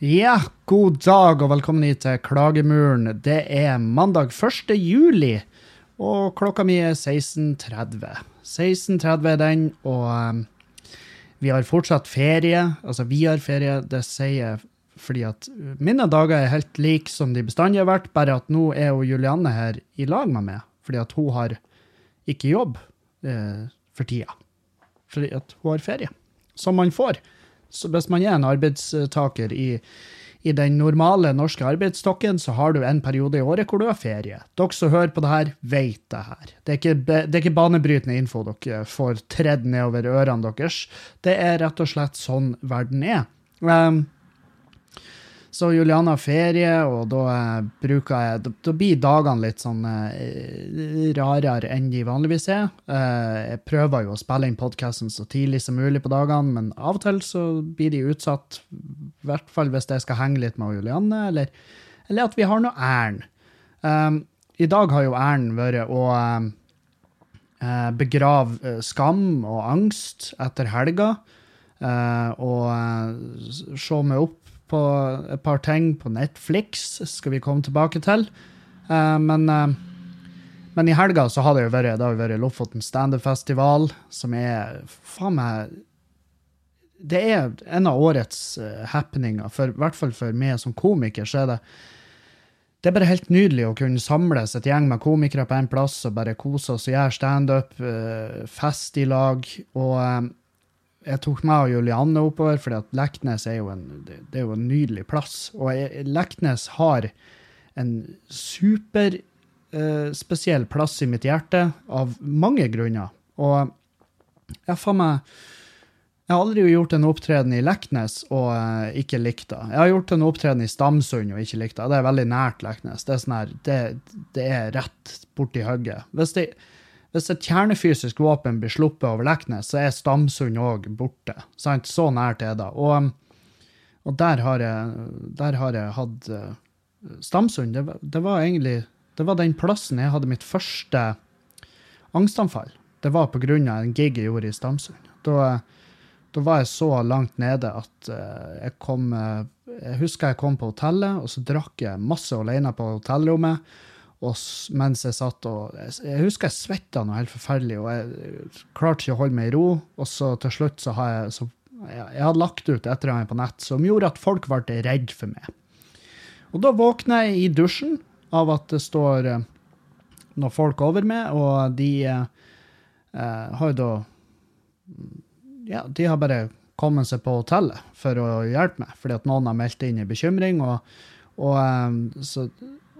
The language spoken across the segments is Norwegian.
Ja, god dag og velkommen hit til Klagemuren. Det er mandag 1. juli, og klokka mi er 16.30. 16.30 er den, og um, vi har fortsatt ferie. Altså, vi har ferie, det sier jeg fordi at mine dager er helt like som de bestandig har vært, bare at nå er jo Julianne her i lag med meg, fordi at hun har ikke jobb eh, for tida. Fordi at hun har ferie. Som man får. Så hvis man er en arbeidstaker i, i den normale norske arbeidsstokken, så har du en periode i året hvor du har ferie. Dere som hører på det her, vet det her. Det er ikke, det er ikke banebrytende info dere får tredd nedover ørene deres. Det er rett og slett sånn verden er. Um, så Juliana har ferie, og da eh, bruker jeg Da, da blir dagene litt sånn eh, rarere enn de vanligvis er. Eh, jeg prøver jo å spille inn podkasten så tidlig som mulig på dagene, men av og til så blir de utsatt. I hvert fall hvis jeg skal henge litt med Julianne, eller, eller at vi har noe ærend. Um, I dag har jo ærend vært å eh, begrave skam og angst etter helga. Uh, og uh, se meg opp på et par ting på Netflix, skal vi komme tilbake til. Uh, men, men, i helga så har det jo vært, det jo vært Lofoten standup-festival, som er faen meg Det er en av årets happeninger, for, i hvert fall for meg som komiker, så er det det er bare helt nydelig å kunne samles et gjeng med komikere på en plass og bare kose oss og gjøre standup, fest i lag. Og jeg tok meg og Julianne oppover, for Leknes er jo en, det, er jo en nydelig plass. Og jeg, Leknes har en superspesiell eh, plass i mitt hjerte, av mange grunner. Og jeg faen meg Jeg har aldri gjort en opptreden i Leknes og eh, ikke likt det. Jeg har gjort en opptreden i Stamsund og ikke likt det. Det er veldig nært Leknes. Det er, sånn her, det, det er rett borti hugget. Hvis det hvis et kjernefysisk våpen blir sluppet over Leknes, så er Stamsund òg borte. Sant? Så nært er det. Og, og der, har jeg, der, har jeg, hatt uh, Stamsund det, det, var egentlig det var den plassen jeg hadde mitt første angstanfall. Det var pga. en gig jeg gjorde i Stamsund. Da, da, var jeg så langt nede at uh, jeg kom uh, Jeg husker jeg kom på hotellet, og så drakk jeg masse alene på hotellrommet. Og mens jeg satt og Jeg husker jeg svetta noe helt forferdelig, og jeg klarte ikke å holde meg i ro. Og så til slutt så har jeg så, Jeg hadde lagt ut et eller annet på nett som gjorde at folk ble redd for meg. Og da våkner jeg i dusjen av at det står eh, noen folk over meg, og de eh, har jo da Ja, de har bare kommet seg på hotellet for å hjelpe meg, fordi at noen har meldt inn en bekymring. og, og eh, så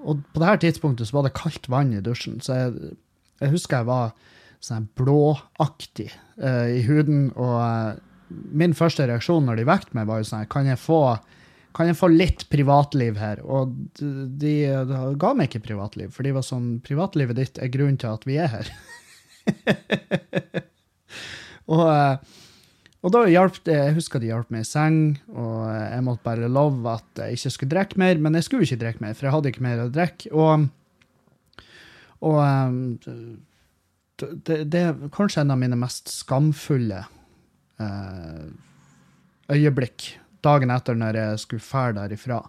og på det her tidspunktet så var det kaldt vann i dusjen, så jeg, jeg husker jeg var sånn blåaktig uh, i huden. Og uh, min første reaksjon når de vekket meg, var jo sånn Kan jeg få, kan jeg få litt privatliv her? Og de, de, de, ga meg ikke privatliv, for de var sånn Privatlivet ditt er grunnen til at vi er her. og uh, og da hjalp det, Jeg husker de hjalp meg i seng, og jeg måtte bare love at jeg ikke skulle drikke mer. Men jeg skulle ikke drikke mer, for jeg hadde ikke mer å drikke. Og, og um, det, det, er kanskje en av mine mest skamfulle uh, øyeblikk dagen etter når jeg skulle fære derifra.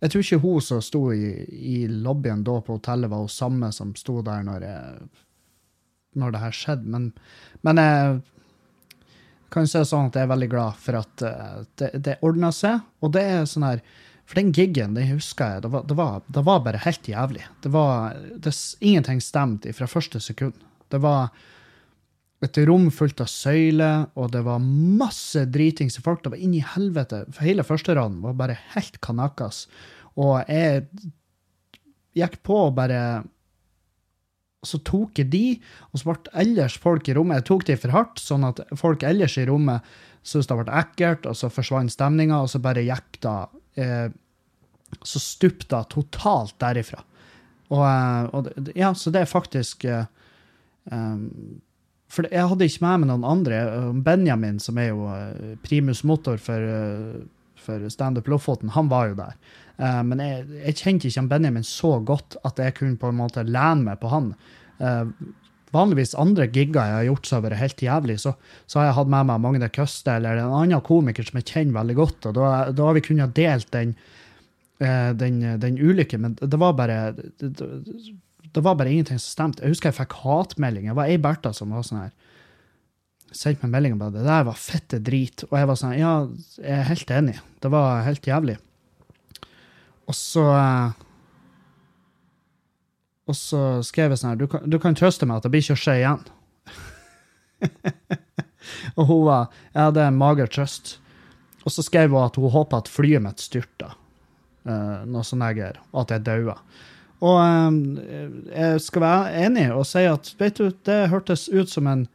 Jeg tror ikke hun som sto i, i lobbyen da på hotellet, var hun samme som sto der når, jeg, når det her skjedde. Men, men jeg kan si sånn at jeg er veldig glad for at uh, det, det ordna seg. Og det er sånn her For den gigen, det husker jeg, det var, det var, det var bare helt jævlig. Det var Ingenting stemte fra første sekund. Det var et rom fullt av søyler, og det var masse dritings folk. Det var inn i helvete. For hele første raden var bare helt kanakas. Og jeg gikk på og bare så tok jeg de, og så ble ellers folk i rommet Jeg tok de for hardt, sånn at folk ellers i rommet syntes det ble ekkelt, og så forsvant stemninga, og så bare gikk da eh, Så stupte det totalt derifra. Og, eh, og ja, så det er faktisk eh, um, For jeg hadde ikke med meg noen andre. Eh, Benjamin, som er jo eh, primus motor for, eh, for Standup Lofoten, han var jo der. Eh, men jeg, jeg kjente ikke han Benjamin så godt at jeg kunne på en måte lene meg på han. Uh, vanligvis andre gigger jeg har gjort som har vært helt jævlig, så, så har jeg hatt med meg Magne Køste eller en annen komiker som jeg kjenner veldig godt, og da, da har vi kunnet delt den, eh, den, den ulykken, men det var bare det, det, var bare ingenting som stemte. Jeg husker jeg fikk hatmeldinger. Det var ei Bertha som var sånn her Sendte meg melding om det. det der var fette drit. Og jeg var sånn Ja, jeg er helt enig. Det var helt jævlig. Og så eh, Og så skrev jeg sånn her du, kan- du kan trøste meg at det blir ikke å skje igjen. og hun var Ja, det er en mager trøst. Og så skrev hun at hun håpa at flyet mitt styrta. Uh, noe sånt greier. Og at jeg daua. Og um, jeg skal være enig og si at vet du, det hørtes ut som en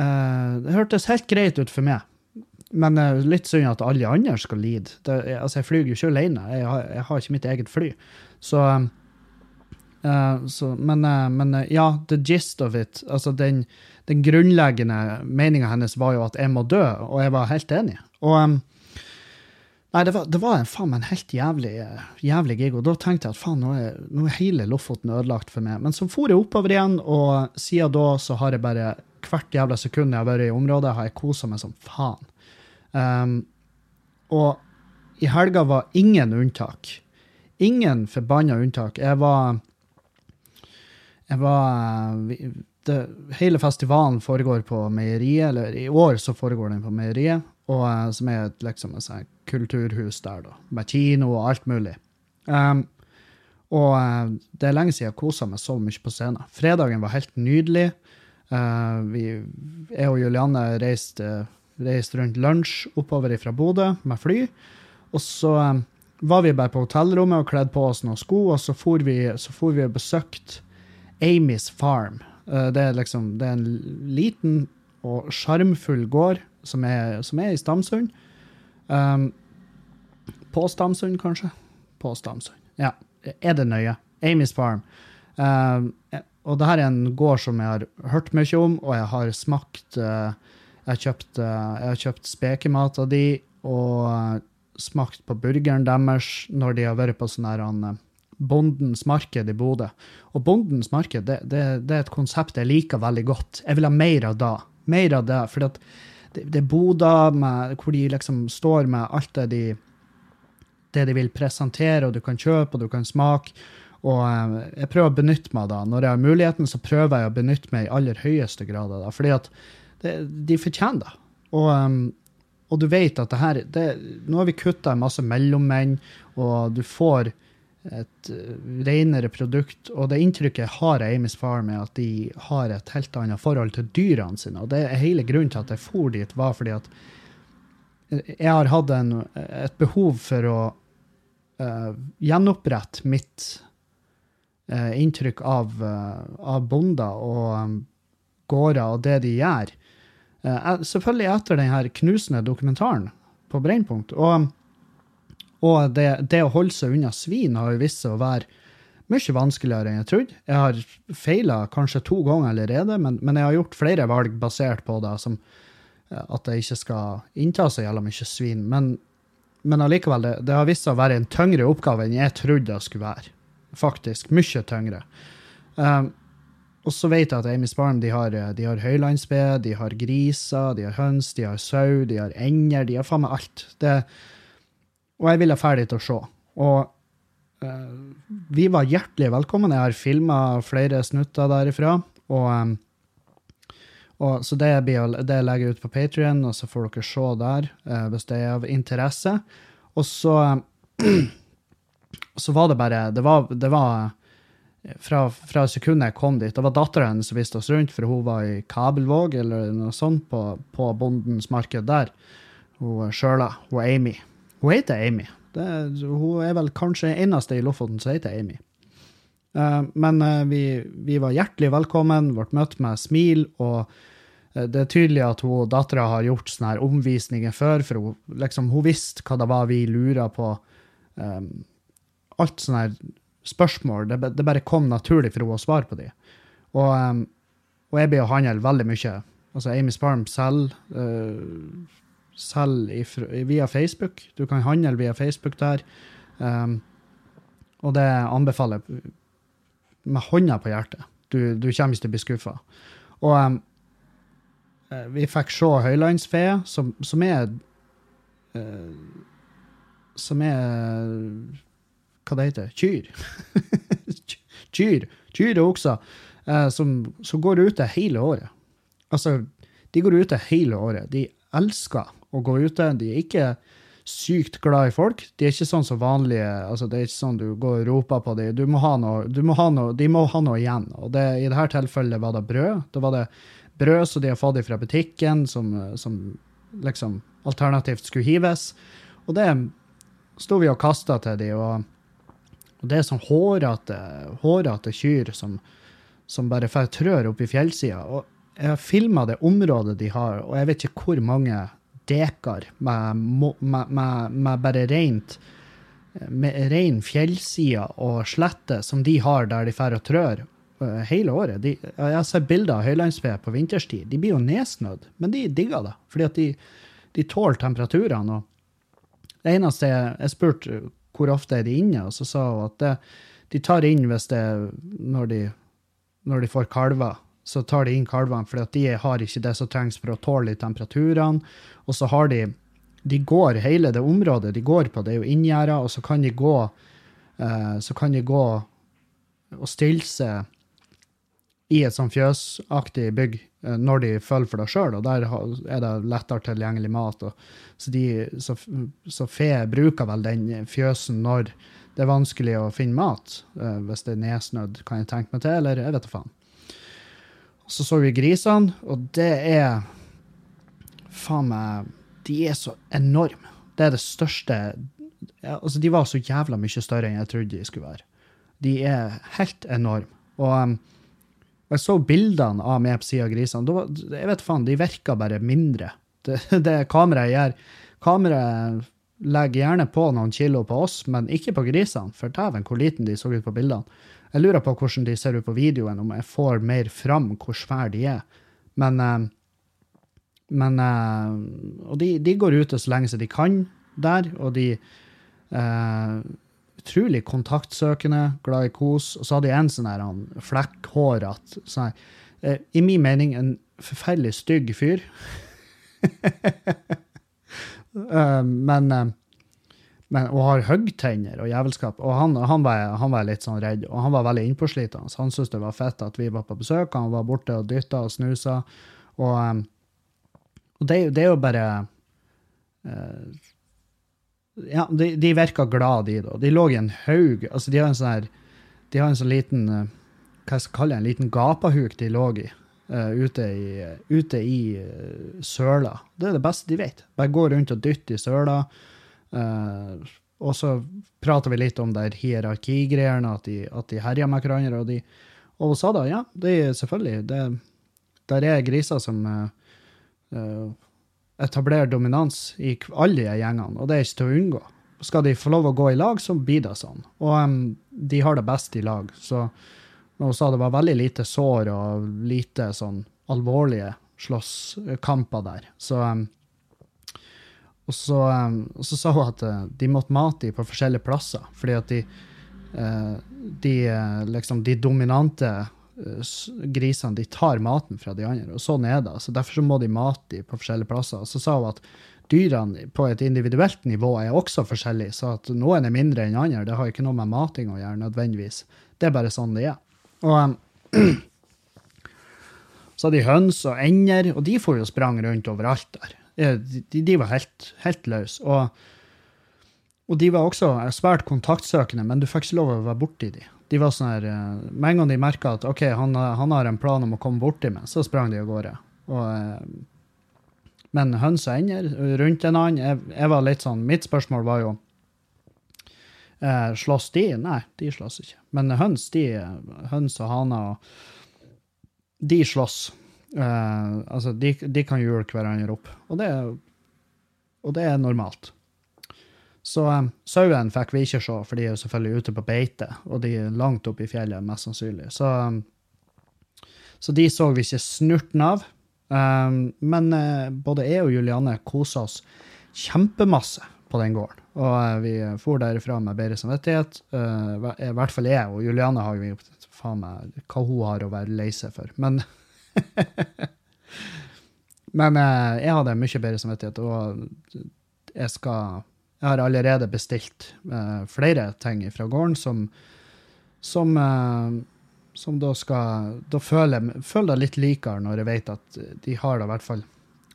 uh, Det hørtes helt greit ut for meg. Men uh, litt synd at alle andre skal lide. Det, jeg- altså, jeg flyr jo ikke alene. Jeg har, jeg har ikke mitt eget fly. Så, uh, så Men, uh, men ja, the gist of it Altså, den, den grunnleggende meninga hennes var jo at jeg må dø, og jeg var helt enig. Og um, Nei, det var, det var en, faen meg en helt jævlig, jævlig gig, og da tenkte jeg at faen, nå er, nå er hele Lofoten ødelagt for meg. Men så for jeg oppover igjen, og siden da så har jeg bare hvert jævla sekund jeg har vært i området, har jeg kosa meg som faen. Um, og i helga var ingen unntak. Ingen forbanna unntak. Jeg var Jeg var det, Hele festivalen foregår på meieriet, eller i år så foregår den på meieriet, og, eh, som er et, liksom sånn, kulturhus der, da, med kino og alt mulig. Um, og eh, det er lenge siden jeg kosa meg så mye på scenen. Fredagen var helt nydelig. Uh, vi, jeg og Julianne reiste, reiste rundt lunsj oppover fra Bodø med fly. Og så eh, var vi bare på hotellrommet og kledde på oss noen sko, og så for vi, så for vi og besøkte Amy's Farm. Eh, det, er liksom, det er en liten og sjarmfull gård som er, som er i Stamsund. Um, på Stamsund, kanskje? På Stamsund. Ja, er det nøye? Amy's Farm. Um, og det her er en gård som jeg har hørt mye om, og jeg har smakt uh, Jeg har kjøpt, uh, kjøpt spekemat av de, og uh, smakt på burgeren deres når de har vært på sånn her uh, Bondens marked i Bodø. Og Bondens marked det, det, det er et konsept jeg liker veldig godt. Jeg vil ha mer av det. Mer av det, for det, det er boder hvor de liksom står med alt det de det de vil presentere, og du kan kjøpe og du kan smake. Og eh, jeg prøver å benytte meg av det. Når jeg har muligheten, så prøver jeg å benytte meg i aller høyeste grad av det. Fordi at det, de fortjener det. Og, um, og du vet at det her det, Nå har vi kutta masse mellommenn, og du får et uh, renere produkt. Og det inntrykket har jeg Amy's Farm, er at de har et helt annet forhold til dyrene sine. Og det er hele grunnen til at jeg for dit, var fordi at jeg har hatt en, et behov for å uh, gjenopprette mitt uh, inntrykk av, uh, av bonder og um, gårder og det de gjør. Uh, selvfølgelig etter den her knusende dokumentaren på Brennpunkt. Og, og det, det å holde seg unna svin har jo vist seg å være mye vanskeligere enn jeg trodde. Jeg har feila kanskje to ganger allerede, men, men jeg har gjort flere valg basert på det, som uh, at jeg ikke skal innta så jævla mye svin. Men men allikevel, det, det har vist seg å være en tyngre oppgave enn jeg trodde det skulle være. Faktisk. Mye tyngre. Um, og så vet jeg at Amy's Farm de har, de har høylandsbe, de har griser, de har høns, de har sau, de har ender, de har faen meg alt. Det, og jeg ville ferdig til å se. Og uh, vi var hjertelig velkommen. Jeg har filma flere snutter derifra. Og, um, og så det, blir, det legger jeg ut på Patrion, og så får dere se der uh, hvis det er av interesse. Og så så var det bare Det var, det var fra, fra sekundet jeg kom dit. Det var dattera hennes som viste oss rundt, for hun var i Kabelvåg eller noe sånt på, på Bondens marked der. Hun Sjøla. Hun Amy. Hun heter Amy. Det, hun er vel kanskje eneste i Lofoten som heter Amy. Uh, men uh, vi, vi, var hjertelig velkommen, ble møtt med smil, og uh, det er tydelig at hun dattera har gjort sånne her omvisninger før, for hun, liksom, hun visste hva det var vi lura på. Um, alt sånn her spørsmål. Det, det, bare kom naturlig for henne å svare på de. Og, um, og jeg blir å handle veldig mye. Altså, Amy Sparm selger uh, selg via Facebook. Du kan handle via Facebook der. Um, og det anbefaler jeg med hånda på hjertet. Du, du kommer ikke til å bli skuffa. Og um, vi fikk se høylandsfe, som, som er uh, Som er Hva det heter Kyr. Kyr. Kyr og okser. eh, som, som, går ute hele året. Altså, de går ute hele året. De elsker å gå ute. De er ikke sykt glad i folk. De er ikke sånn som vanlige altså Det er ikke sånn du går og roper på dem. Du må ha noe, må ha noe, de må ha noe igjen. Og det, I dette tilfellet var det brød. Da var det brød som de har fått fra butikken, som, som liksom alternativt skulle hives. Og det sto vi og kasta til dem. Og, og, det er sånn hårete, hårete kyr som, som bare får trør opp i fjellsida. Og jeg har filma det området de har, og jeg vet ikke hvor mange dekar med, med, med, med bare rent med ren fjellside og slette som de har der de drar og trør uh, hele året. De, jeg har sett bilder av høylandsfe på vinterstid. De blir jo nedsnødd, men de digger det. Fordi at de, de tåler temperaturene. Det eneste jeg, jeg spurte hvor ofte er de inne, og så sa hun at det, de tar inn hvis det når de, når de får kalver så tar de inn kalvene, for de har ikke det som trengs for å tåle temperaturene. Og så har de De går hele det området de går på, det er jo inngjerder, og så kan de gå eh, så kan de gå og stille seg i et sånn fjøsaktig bygg når de følger for det sjøl, og der er det lettere tilgjengelig mat. Så, så, så, fe bruker vel den fjøsen når det er vanskelig å finne mat. Eh, hvis det er nedsnødd, kan jeg tenke meg til, eller jeg vet da faen. Så så vi grisene, og det er Faen meg De er så enorme. Det er det største Altså, de var så jævla mye større enn jeg trodde de skulle være. De er helt enorme. Og jeg så bildene av meg på sida av grisene. Var, jeg vet faen, de virka bare mindre. Det, det kameraet gjør Kameraet legger gjerne på noen kilo på oss, men ikke på grisene. For dæven, hvor liten de så ut på bildene. Jeg lurer på hvordan de ser ut på videoen, om jeg får mer fram hvor svære de er. Men, eh, men eh, Og de, de, går ute så lenge som de kan der, og de uh, Utrolig kontaktsøkende, glad i kos. Og så hadde jeg en sånn her flekkhåret sånn, uh, I min mening en forferdelig stygg fyr. uh, men men, og har høggtenner og jævelskap. Og han, han, var, han, var, litt sånn redd, og han var veldig innpåslitende. Han syntes det var fett at vi var på besøk, han var borte og dytta og snusa. Og, um, og det, det, er jo bare uh, Ja, de, de virka glad, de, da. De lå i en haug. Altså, de har en sånn her De har en sånn liten Hva skal jeg kalle det, en liten gapahuk de lå i. Uh, ute i, ute i søla. Det er det beste de vet. Bare gå rundt og dytte i søla. Uh, og så prater vi litt om det hierarkigreiene, at de, at de herjer med hverandre. Og, de, og sa da, ja, det er selvfølgelig det, Der er griser som etablerer dominans i alle de gjengene, og det er ikke til å unngå. Skal de få lov å gå i lag, så blir det sånn. Og um, de har det best i lag. Så hun sa det var veldig lite sår og lite sånn alvorlige slåsskamper der. Så um, og så, um, og så, sa hun at uh, de måtte mate dem på forskjellige plasser, fordi at de, uh, de, uh, liksom, de dominante grisene de tar maten fra de andre, og sånn er det. Så Derfor så må de mate dem på forskjellige plasser. Og så sa hun at dyrene på et individuelt nivå er også forskjellige, så at noen er mindre enn andre, det har ikke noe med mating å gjøre nødvendigvis. Det er bare sånn det er. Og um, så hadde de høns og ender, og de får jo sprang rundt overalt der. De, de var helt, helt løse. Og, og, de var også svært kontaktsøkende, men du fikk ikke lov å være borti dem. De var sånn her, eh, Med en gang de merka at ok, han, han, har en plan om å komme borti meg, så sprang de av gårde. Og, eh, men høns og ender rundt en annen jeg, jeg, var litt sånn, Mitt spørsmål var jo eh, Slåss de? Nei, de slåss ikke. Men høns, de, høns og haner, de slåss. Eh, altså, de, de kan jule hverandre opp. Og det, og det, er normalt. Så um, sauen fikk vi ikke se, for de er jo selvfølgelig ute på beite, og de er langt oppe i fjellet, mest sannsynlig. Så, um, så de så vi ikke snurten av. Um, men uh, både jeg og Julianne kosa oss kjempemasse på den gården. Og uh, vi for derifra med bedre samvittighet. Uh, I hvert fall jeg og Julianne har jo faen meg hva hun har å være lei seg for. Men Men jeg hadde mye bedre samvittighet, og jeg skal Jeg har allerede bestilt flere ting fra gården som som, som da skal Da føler jeg det litt likere når jeg vet at de har da i hvert fall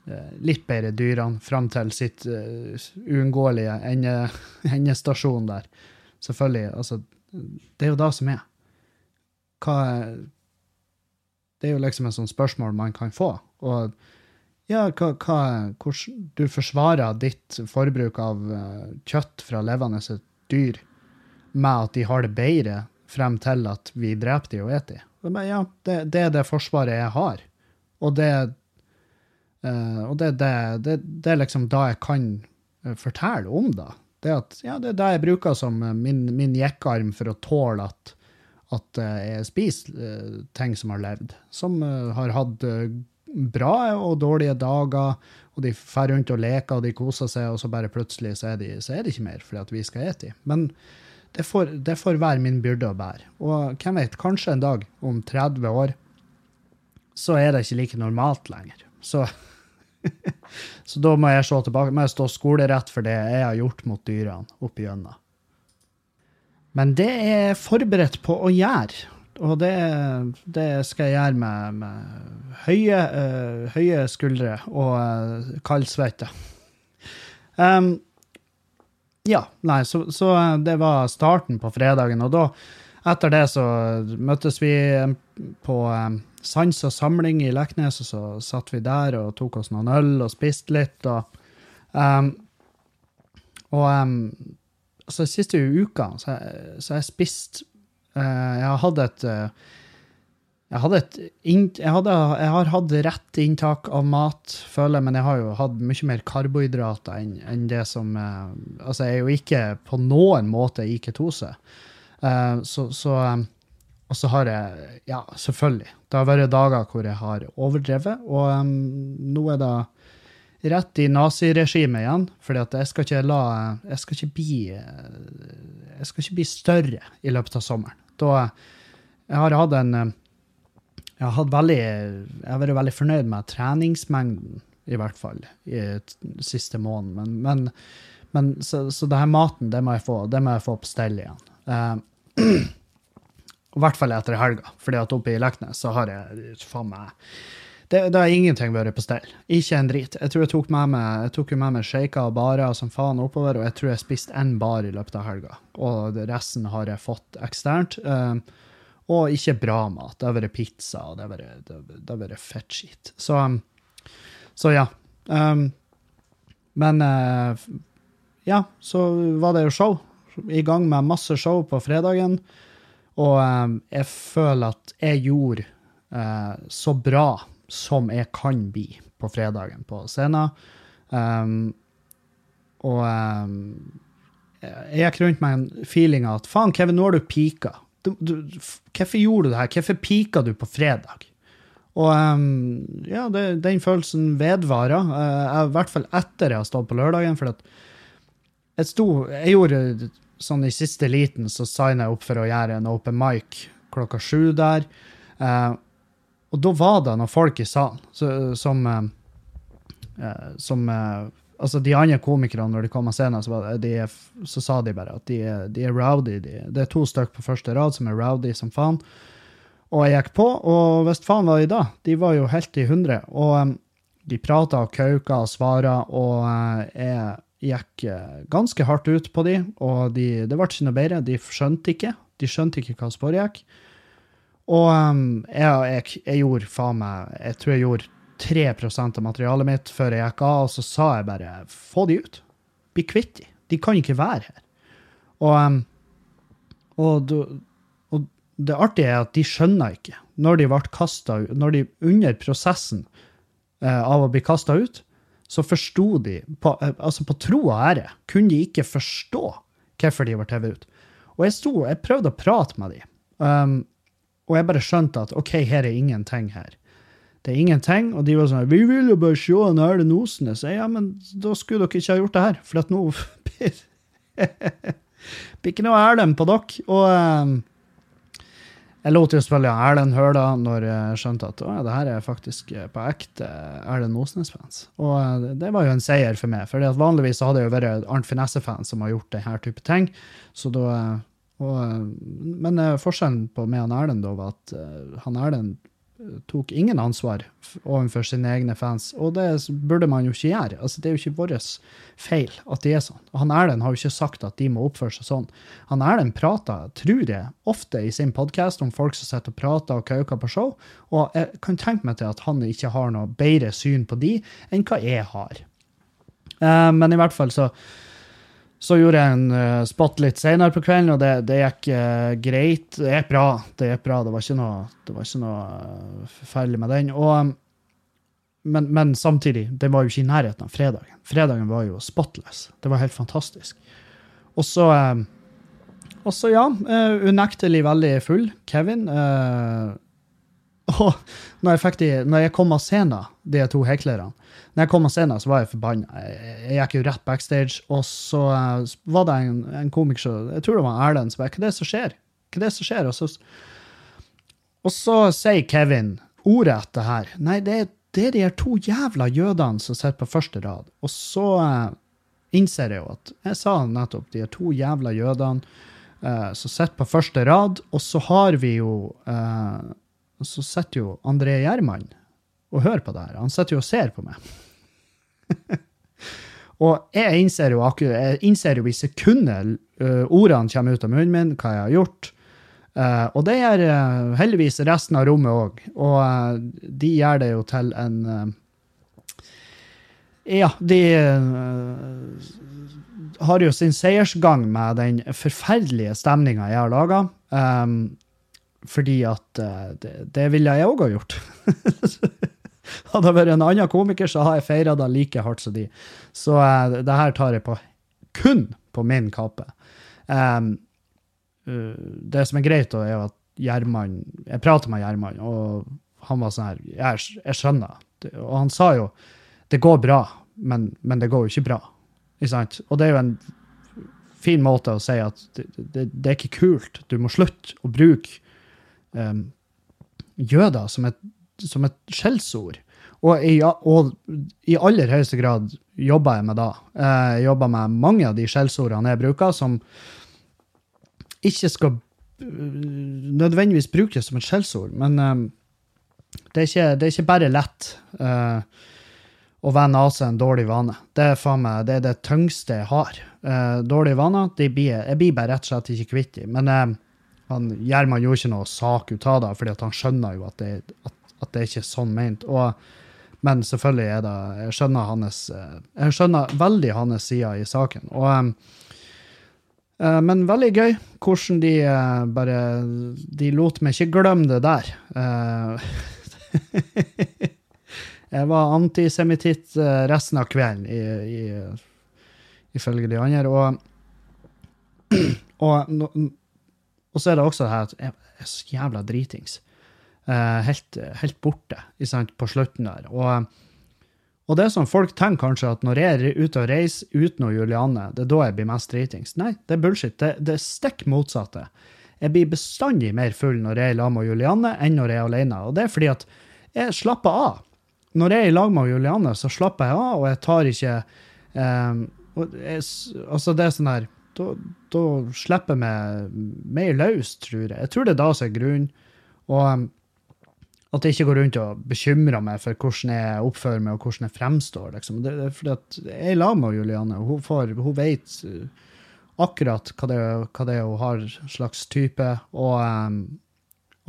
uh, litt bedre dyrene fram til sitt uh, uunngåelige ende, endestasjon der. Selvfølgelig. Altså, det er jo det som er. Hva Det er jo liksom et sånt spørsmål man kan få. Og ja, hva, hva hvordan Du forsvarer ditt forbruk av uh, kjøtt fra levende dyr med at de har det bedre frem til at vi dreper de og spiser de. Ja, det, det er det forsvaret jeg har. Og det Uh, og det, det, det, er liksom da jeg kan uh, fortelle om det. Det, at, ja, det er det jeg bruker som uh, min, min jekkarm for å tåle at, at jeg spiser ting som har levd. Som har hatt bra og dårlige dager, og de drar rundt og leker og de koser seg, og så bare plutselig så er, de, så er det ikke mer fordi at vi skal ete. Men det får, det får være min byrde å bære. Og hvem vet, kanskje en dag, om 30 år, så er det ikke like normalt lenger. Så så da må jeg se tilbake, må jeg stå skolerett for det jeg har gjort mot dyrene opp igjennom. Men det er jeg forberedt på å gjøre. Og det, det skal jeg gjøre med, med høye, uh, høye, skuldre og uh, kaldsvette. Um, ja, nei, så, så, det var starten på fredagen. Og da, etter det, så møttes vi på um, sans og samling i Leknes, og så satt vi der og tok oss noen øl og spiste litt. Og, um, og um, altså, siste uka så, har jeg spist uh, Jeg har hatt et uh, jeg, hadde et jeg, hadde, jeg, har hatt rett inntak av mat, føler jeg, men jeg har jo hatt mye mer karbohydrater enn, enn det som uh, Altså, jeg er jo ikke på noen måte i ketose. så, så og så har jeg, ja, selvfølgelig, det har vært dager hvor jeg har overdrevet, og nå er det rett i naziregimet igjen, For jeg skal ikke la Jeg skal ikke bli jeg skal ikke bli større i løpet av sommeren. Da Jeg har hatt en Jeg har hatt veldig Jeg har vært veldig fornøyd med treningsmengden, i hvert fall, i siste måneden. Men, men, men så, så det her maten, det må jeg få, det må jeg få på stell igjen. Uh, I hvert fall etter helga, fordi at oppe i Leknes så har jeg faen meg det, det har ingenting vært på stell. Ikke en drit. Jeg tror jeg tok med meg, jeg tok med meg shaker og barer som faen oppover, og jeg tror jeg spiste én bar i løpet av helga. Og resten har jeg fått eksternt. Um, og ikke bra mat. Det har vært pizza, og det har vært, det, har vært fettskit. Så, um, så ja. Um, men uh, ja, så var det jo show. I gang med masse show på fredagen. Og um, jeg føler at jeg gjorde så bra som jeg kan bli på fredagen på scenen. Um, og um, jeg gikk rundt med en feeling av at faen, Kevin, nå har du pika. Du, du, hvorfor gjorde du det her? Hvorfor pika du på fredag? Og um, ja, det, den følelsen vedvarer, uh, i hvert fall etter jeg har stått på lørdagen. For at jeg sto Jeg gjorde sånn i siste liten så signa jeg opp for å gjøre en open mic klokka sju der. Eh, og da var det noen folk i salen som eh, eh, Som eh, Altså, de andre komikerne, når de kom av scenen, så, de, så, sa de bare at de, de er rowdy. De, det er to stykker på første rad som er rowdy som faen. Og jeg gikk på, og hvis faen var de da? De var jo helt i hundre. Og de prata og kauka og svara, og uh, jeg gikk ganske hardt ut på de, og de, det ble ikke noe bedre. De skjønte ikke. De skjønte ikke hva som foregikk. Og um, jeg, jeg, jeg, gjorde faen meg Jeg tror jeg gjorde 3% av materialet mitt før jeg gikk av, og så sa jeg bare få de ut. Bli kvitt de. De kan ikke være her. Og, um, og, og, det artige er at de skjønner ikke. Når de ble kasta når de under prosessen uh, av å bli kasta ut, så forsto de, på, uh, altså på tro og ære, kunne de ikke forstå hvorfor de ble TV ut. Og jeg sto, jeg prøvde å prate med dem, um, og jeg bare skjønte at OK, her er ingenting her. Det er ingenting, og de var sånn 'Vi vil jo bare se en så jeg, Ja, men da skulle dere ikke ha gjort det her, for at nå blir ikke noe Erlend på dere. Og um, jeg lot jo spille Erlend Høla når jeg skjønte at å, det her er faktisk eh, på ekte Erlend Osnes-fans. Og uh, det var jo en seier for meg, for vanligvis hadde det jo vært Arnt Finesse-fans som har gjort denne type ting. Så da, og, men uh, forskjellen på meg og Erlend da var at uh, han Erlend tok ingen ansvar overfor sine egne fans, og det burde man jo ikke gjøre. Altså, det er jo ikke vår feil at de er sånn. Han Erlend har jo ikke sagt at de må oppføre seg sånn. Han Erlend prater, tror jeg, ofte i sin podkast om folk som sitter og prater og kauker på show, og jeg kan tenke meg til at han ikke har noe bedre syn på de enn hva jeg har. Men i hvert fall så så gjorde jeg en uh, spot litt senere på kvelden, og det, det gikk uh, greit. Det gikk bra. Det gikk bra. Det var ikke noe, var ikke noe uh, forferdelig med den. Og, men, men, samtidig, det var jo ikke i nærheten av fredagen. Fredagen var jo spotless. Det var helt fantastisk. Og så Og så, ja, unektelig veldig full. Kevin. og når jeg, de, når jeg kom av scenen, de to heklerne når jeg kom av scenen, så var jeg forbanna. Jeg gikk jo rett backstage, og så uh, var det en, en komiker Jeg tror det var Erlend som bare Hva er det som skjer? Hva er det som skjer? Og så, og så sier Kevin ordet etter her. Nei, det det er de her to jævla jødene som sitter på første rad. Og så uh, innser jeg jo at Jeg sa nettopp de her to jævla jødene uh, som sitter på første rad, og så har vi jo Så sitter jo André Gjerman og hører på det her. Han sitter jo og ser på meg. og jeg innser jo, jeg innser jo i sekundet uh, ordene kommer ut av munnen min, hva jeg har gjort. Uh, og det gjør uh, heldigvis resten av rommet òg. Og de gjør det jo til en Ja, de har jo sin seiersgang med den forferdelige stemninga jeg har laga. Um, fordi at det, det ville jeg òg ha gjort. Hadde det vært en annen komiker, så har jeg feira det like hardt som de. Så uh, det her tar jeg på kun på min kappe. Um, uh, det som er greit, da, er at Gjerman Jeg prater med Gjerman, og han var sånn her jeg, jeg, skjønner. Og han sa jo det går bra, men, men det går jo ikke bra. Ikke sant? Og det er jo en fin måte å si at det, det, det er ikke kult. Du må slutte å bruke um, jøder som et som et skjellsord. Og og i, aller høyeste grad jobber jeg med det. Jeg jobber med mange av de skjellsordene jeg bruker, som ikke skal øh, nødvendigvis brukes som et skjellsord. Men um, det, er ikke, det, er ikke, bare lett å vende av seg en dårlig vane. Det er, meg, det, er det tyngste jeg har. Dårlige vaner de blir, jeg blir bare rett og slett ikke kvitt dem. Men han, Gjerman gjorde ikke noe sak ut av det, fordi han skjønner jo at, det, at at det ikke er sånn ment. men selvfølgelig er det Jeg skjønner hans Jeg skjønner veldig hans side i saken. Og, uh, men veldig gøy hvordan de bare De lot meg ikke glemme det der. Jeg var antisemitt resten av kvelden, i, i, ifølge de andre. Og, og, og, så er det også det her at jeg er så jævla dritings. Eh, helt, helt, borte sant, på slutten der. Og, og, det er sånn folk tenker kanskje at når jeg er ute og reiser uten Julianne, det er da jeg blir mest dritings. Nei, det er bullshit. Det, det er stikk motsatte. Jeg blir bestandig mer full når jeg er lag med Julianne, enn når jeg er alene. Og det er fordi at jeg slapper av. Når jeg er i lag med Julianne, så slapper jeg av, og jeg tar ikke um, jeg, Altså, det er sånn her da, slipper jeg meg mer løs, tror jeg. Jeg tror det er da som er grunnen. Og at jeg ikke går rundt og bekymrer meg for hvordan jeg oppfører meg og hvordan jeg fremstår. Liksom. Det, er fordi at Jeg er meg, med Julianne. Hun, får, hun vet eh, akkurat hva det, hva det er hun har slags type. Og, um,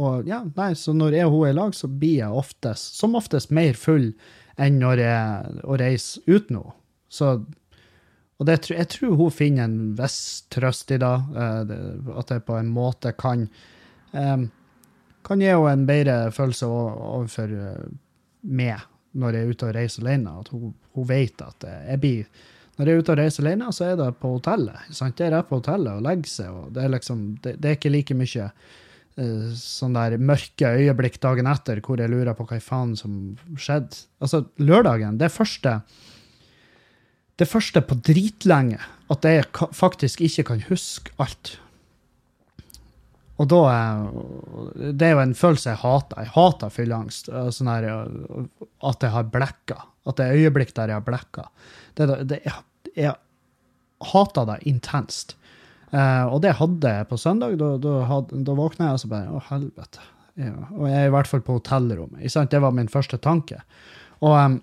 og, ja, nei, så når jeg og hun er i lag, så blir jeg oftest, som oftest mer full enn når jeg å reise uten henne. Så, og det, jeg tror hun finner en viss trøst i det, uh, at jeg på en måte kan um, kan gi henne en bedre følelse overfor eh, meg når jeg er ute og reiser alene. At hun, hun vet at jeg blir Når jeg er ute og reiser alene, så er det på hotellet. Sant? Det er på hotellet og legger seg. og Det er liksom, det, det er ikke like mye uh, sånn der mørke øyeblikk dagen etter hvor jeg lurer på hva faen som skjedde. Altså, lørdagen, det første det første på dritlenge at jeg faktisk ikke kan huske alt. Og da Det er jo en følelse jeg hater. Jeg hater fylleangst. Sånn her, at jeg har blekka. At det er øyeblikk der jeg har blekka. Det, det, jeg, jeg hater det intenst. Uh, og det hadde jeg på søndag. Da, da, da våkna jeg og så bare Å, helvete. Ja. Og jeg er i hvert fall på hotellrommet. Det var min første tanke. Og um,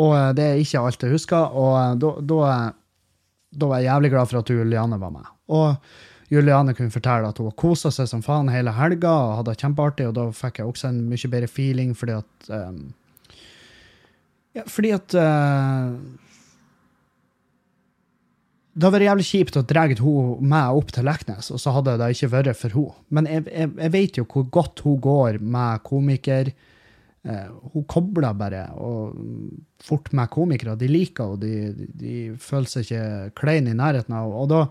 og eh, det er ikke alt jeg husker. Og eh, da, da, da var jeg jævlig glad for at Juliane var med. Og Juliane kunne fortelle at hun kosa seg som faen hele helga og hadde det kjempeartig, og da fikk jeg også en mye bedre feeling fordi at um, Ja, fordi at uh, det hadde vært jævlig kjipt å dra meg opp til Leknes, og så hadde det ikke vært for henne. Men jeg, jeg, jeg, vet jo hvor godt hun går med komiker Eh, hun kobler bare og fort med komikere. De liker henne, de, de, føler seg ikke klein i nærheten av Og da,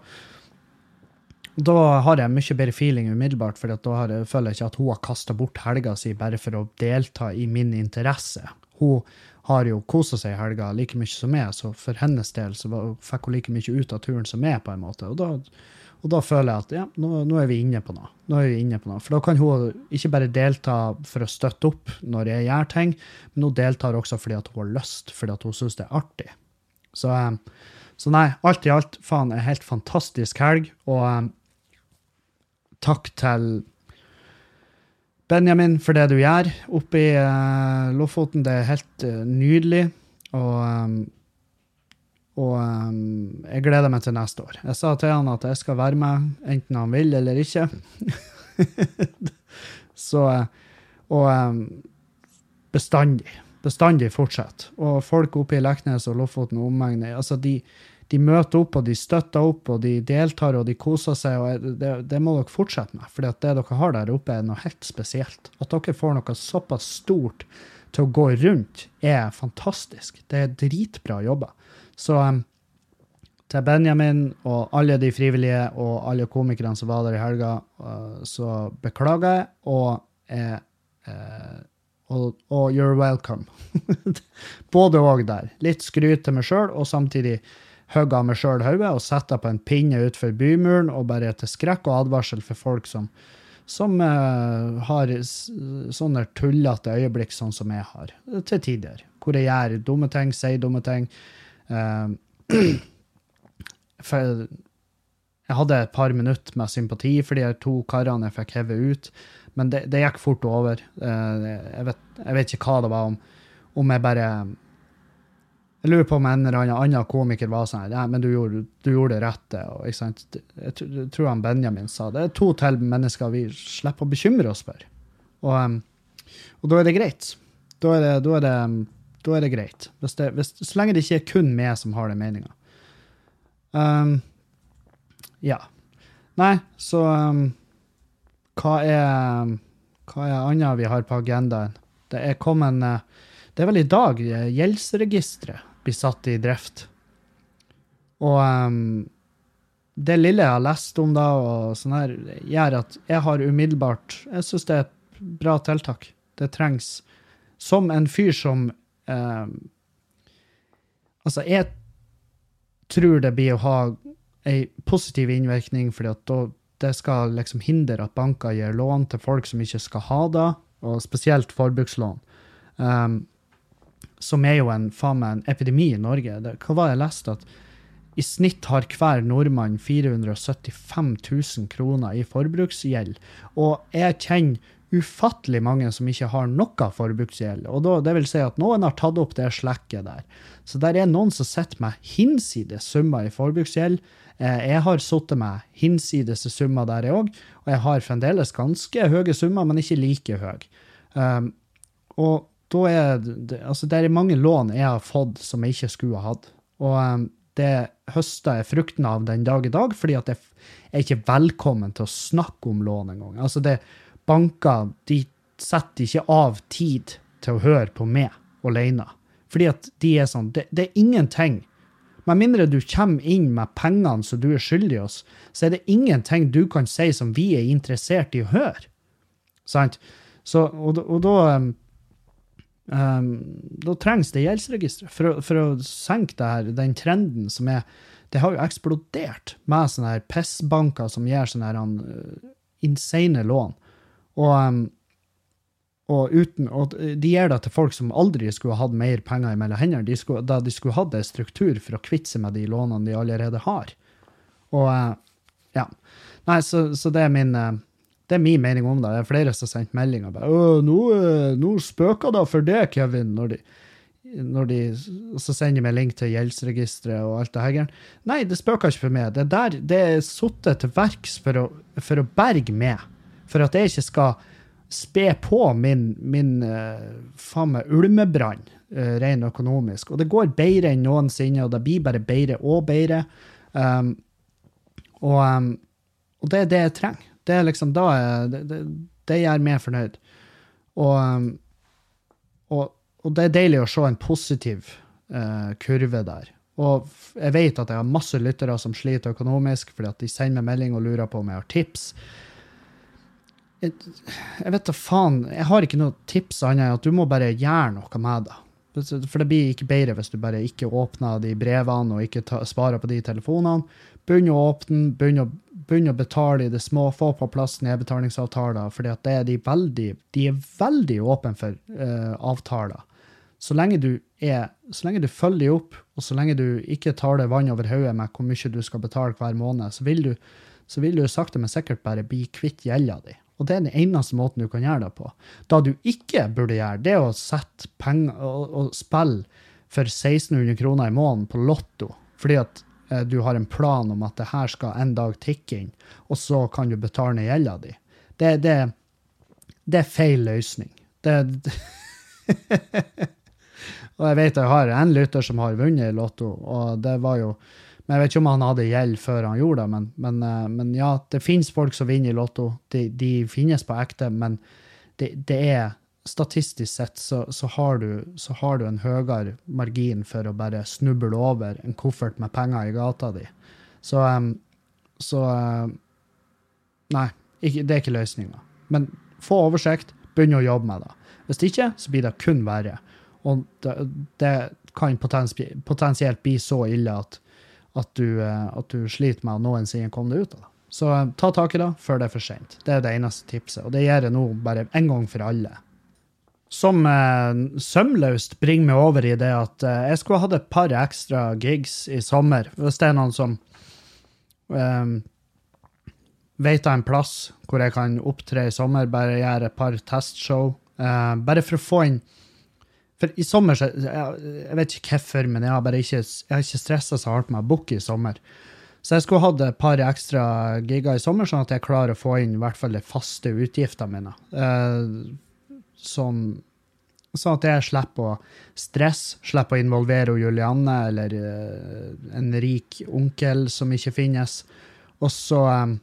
da har jeg mye bedre feeling umiddelbart, for da jeg, føler jeg ikke at hun har kasta bort helga si bare for å delta i min interesse. Hun har jo kosa seg i helga like mye som meg, så for hennes del så fikk hun like mye ut av turen som meg, på en måte. Og da og da føler jeg at ja, nå, nå, er vi inne på noe. Nå er vi inne på noe. For da kan hun ikke bare delta for å støtte opp når jeg gjør ting, men hun deltar også fordi at hun har lyst, fordi at hun syns det er artig. Så, eh, så, nei, alt i alt, faen, en helt fantastisk helg. Og um, takk til Benjamin for det du gjør oppe i uh, Lofoten. Det er helt uh, nydelig. Og um, og um, jeg gleder meg til neste år. Jeg sa til han at jeg skal være med, enten han vil eller ikke. Så Og um, bestandig. Bestandig fortsett. Og folk oppe i Leknes og Lofoten og omegn, altså de, de, møter opp, og de støtter opp, og de deltar, og de koser seg. og Det, det må dere fortsette med, for det dere har der oppe, er noe helt spesielt. At dere får noe såpass stort til å gå rundt, er fantastisk. Det er dritbra jobba. Så um, til Benjamin og alle de frivillige og alle komikerne som var der i helga, uh, så beklager jeg, og, eh, eh, og, og you're welcome. Både òg der. Litt skryt til meg sjøl, og samtidig hogg av meg sjøl hodet og sette på en pinne utenfor bymuren, og bare til skrekk og advarsel for folk som, som uh, har sånne tullete øyeblikk sånn som jeg har, til tider. Hvor jeg gjør dumme ting, sier dumme ting. Uh, for jeg hadde et par minutter med sympati for de to karene jeg fikk hevet ut, men det, det, gikk fort over. Uh, jeg vet, jeg vet, ikke hva det var om, om jeg bare Jeg lurer på om en eller annen komiker var sånn ja, men du gjorde, du gjorde det rette. Og, jeg, tror han Benjamin sa det. er to til mennesker vi slipper å bekymre oss for. Og, og da er det greit. Da er det, da er det da er det greit. Hvis det, hvis, så lenge det ikke er kun meg som har den meninga. Um, ja. Nei, så um, hva er hva er annet vi har på agendaen? Det er kommet uh, Det er vel i dag eh, gjeldsregisteret blir satt i drift. Og um, det lille jeg har lest om da, og sånn her, gjør at jeg har umiddelbart Jeg syns det er et bra tiltak. Det trengs. Som en fyr som um, Altså, jeg tror det blir å ha ei positiv innvirkning, fordi at da, det skal liksom hindre at banker gir lån til folk som ikke skal ha det, og spesielt forbrukslån. Um, som er jo en, faen meg en epidemi i Norge. Det, hva var det jeg leste? At i snitt har hver nordmann 475 000 kroner i forbruksgjeld. Og jeg kjenner ufattelig mange som ikke har noe forbruksgjeld. Og da, det vil si at noen har tatt opp det slekket der. Så der er noen som sitter med hinsides summer i forbruksgjeld. Eh, jeg har sittet med hinsides summer der, jeg òg. Og jeg har fremdeles ganske høye summer, men ikke like høye. Um, og da er det, altså det er mange lån jeg har fått som jeg ikke skulle ha hatt. Og um, det høster jeg frukten av den dag i dag, fordi at jeg er ikke velkommen til å snakke om lån engang. Altså det, banker de setter ikke av tid til å høre på meg alene. Fordi at de er sånn Det, det er ingenting. Med mindre du kommer inn med pengene som du er skyldig oss, så er det ingenting du kan si som vi er interessert i å høre. Sant? Så, og, og da um, Da trengs det gjeldsregistre for, for å senke her, den trenden som er Det har jo eksplodert med sånne her pissbanker som gir sånne her, uh, insane lån. Og, um, og, uten, og de gir det til folk som aldri skulle ha hatt mer penger mellom hendene. De skulle, da de skulle hatt en struktur for å kvitte seg med de lånene de allerede har. Og uh, ja. Nei, så, så det er min eh, det er min mening om det. Det er flere som har sendt meldinger. bare, «Å, nå, eh, nå spøker det for det, Kevin. Når de, når de, så sender de meg link til gjeldsregisteret og alt det her. Nei, det spøker ikke for meg. Det der, det er sittet til verks for å, for å berge meg. For at jeg ikke skal spe på min, min uh, faen meg ulmebrann, uh, ren økonomisk. Og det går bedre enn noensinne, og det blir bare bedre og bedre. Um, og, um, og det er det jeg trenger. Det er liksom da jeg, det, det, det gjør meg fornøyd. Og, um, og, og det er deilig å se en positiv uh, kurve der. Og jeg vet at jeg har masse lyttere som sliter økonomisk, fordi at de sender meg melding og lurer på om jeg har tips. Jeg, jeg vet da faen, jeg har ikke noe tips annet enn at du må bare gjøre noe med det. For det blir ikke bedre hvis du bare ikke åpner de brevene og ikke ta, sparer på de telefonene. Begynn å åpne, begynn å, begynn å betale i det små, få på plass nedbetalingsavtaler, det er de veldig, de er veldig åpne for uh, avtaler. Så lenge, du er, så lenge du følger opp, og så lenge du ikke tar deg vann over hodet med hvor mye du skal betale hver måned, så vil du, så vil du sakte, men sikkert bare bli kvitt gjelda di. Og det er den eneste måten du kan gjøre det på. Da du ikke burde gjøre, det er å sette penger og, og spille for 1600 kroner i måneden på Lotto, fordi at du har en plan om at det her skal en dag tikke inn, og så kan du betale ned gjelda di. Det, det, det er feil løsning. Det, og jeg vet jeg har en lytter som har vunnet i Lotto, og det var jo Men jeg vet ikke om han hadde gjeld før han gjorde det, men, men, eh, men ja, det finnes folk som vinner i Lotto. De, de finnes på ekte, men det, det er Statistisk sett så, så, har du, så har du en høyere margin for å bare snuble over en koffert med penger i gata di. Så, så Nei, ikke, det er ikke løsninga. Men få oversikt, begynn å jobbe med det. Hvis ikke, så blir det kun verre. Og det, det kan potensi- potensielt bli så ille at, at, du, eh, at du sliter med å noensinne komme deg ut av det. Så eh, ta tak i det før det er for sent. Det er det eneste tipset. Og det gjør jeg nå bare en gang for alle. Som eh, sømløst bringer meg over i det at eh, jeg skulle hatt et par ekstra gigs i sommer. Hvis det er noen som eh, vet av en plass hvor jeg kan opptre i sommer, bare gjøre et par testshow. eh, bare for å få inn For i sommer så jeg, jeg vet ikke hvorfor, men jeg har bare ikke, jeg har ikke stressa så hardt med å booke i sommer. Så jeg skulle hatt et par ekstra giger i sommer, sånn at jeg klarer å få inn i hvert fall de faste utgiftene mine. Eh, sånn, sånn at jeg slipper å stresse, slipper å involvere Julianne eller eh, en rik onkel som ikke finnes. Og så eh,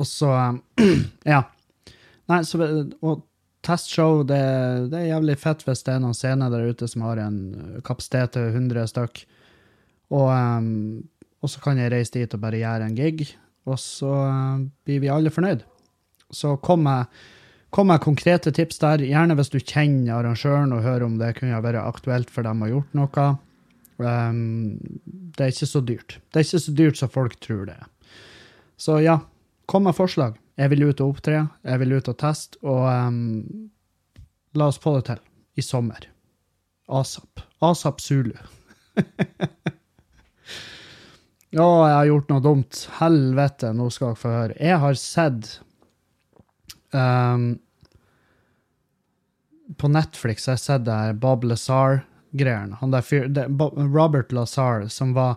Og så eh, Ja. Nei, så Og testshow, det, det er jævlig fett hvis det er noen scener der ute som har en kapasitet til 100 stykk. Og, og så kan jeg reise dit og bare gjøre en gig, og så blir vi alle fornøyd. Så kom med, kom med konkrete tips der, gjerne hvis du kjenner arrangøren og hører om det kunne være aktuelt for dem å ha gjort noe. Um, det er ikke så dyrt. Det er ikke så dyrt som folk tror det er. Så ja, kom med forslag. Jeg vil ut og opptre, jeg vil ut og teste, og um, la oss få det til i sommer. ASAP. ASAP Zulu. Å, jeg har gjort noe dumt. Helvete, nå skal dere få høre. Jeg har sett um, På Netflix har jeg sett det her Bob Bob, Robert Lazar, som var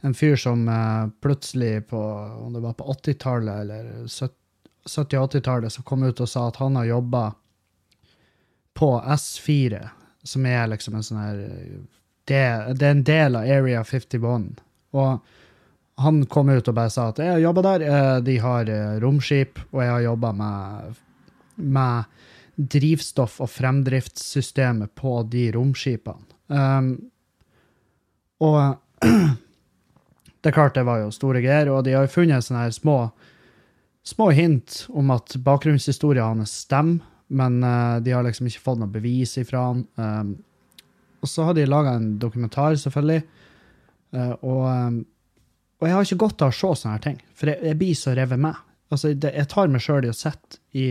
en fyr som uh, plutselig på Om det var på 80-tallet eller 70-80-tallet, som kom ut og sa at han har jobba på S4, som er liksom en sånn her det, det er en del av Area 51. Og han kom ut og bare sa at jeg har jobba der, eh, de har eh, romskip, og jeg har jobba med, med drivstoff- og fremdriftssystemet på de romskipene. Um, og det er klart det var jo store greier, og de har jo funnet sånne her små, små hint om at bakgrunnshistorien hans stemmer, men uh, de har liksom ikke fått noe bevis ifra han. Um, og så har de laga en dokumentar, selvfølgelig, uh, og, um, og jeg har ikke godt av å se sånne her ting, for jeg, jeg blir så revet med. Altså, det, jeg tar meg sjøl i å sitte i,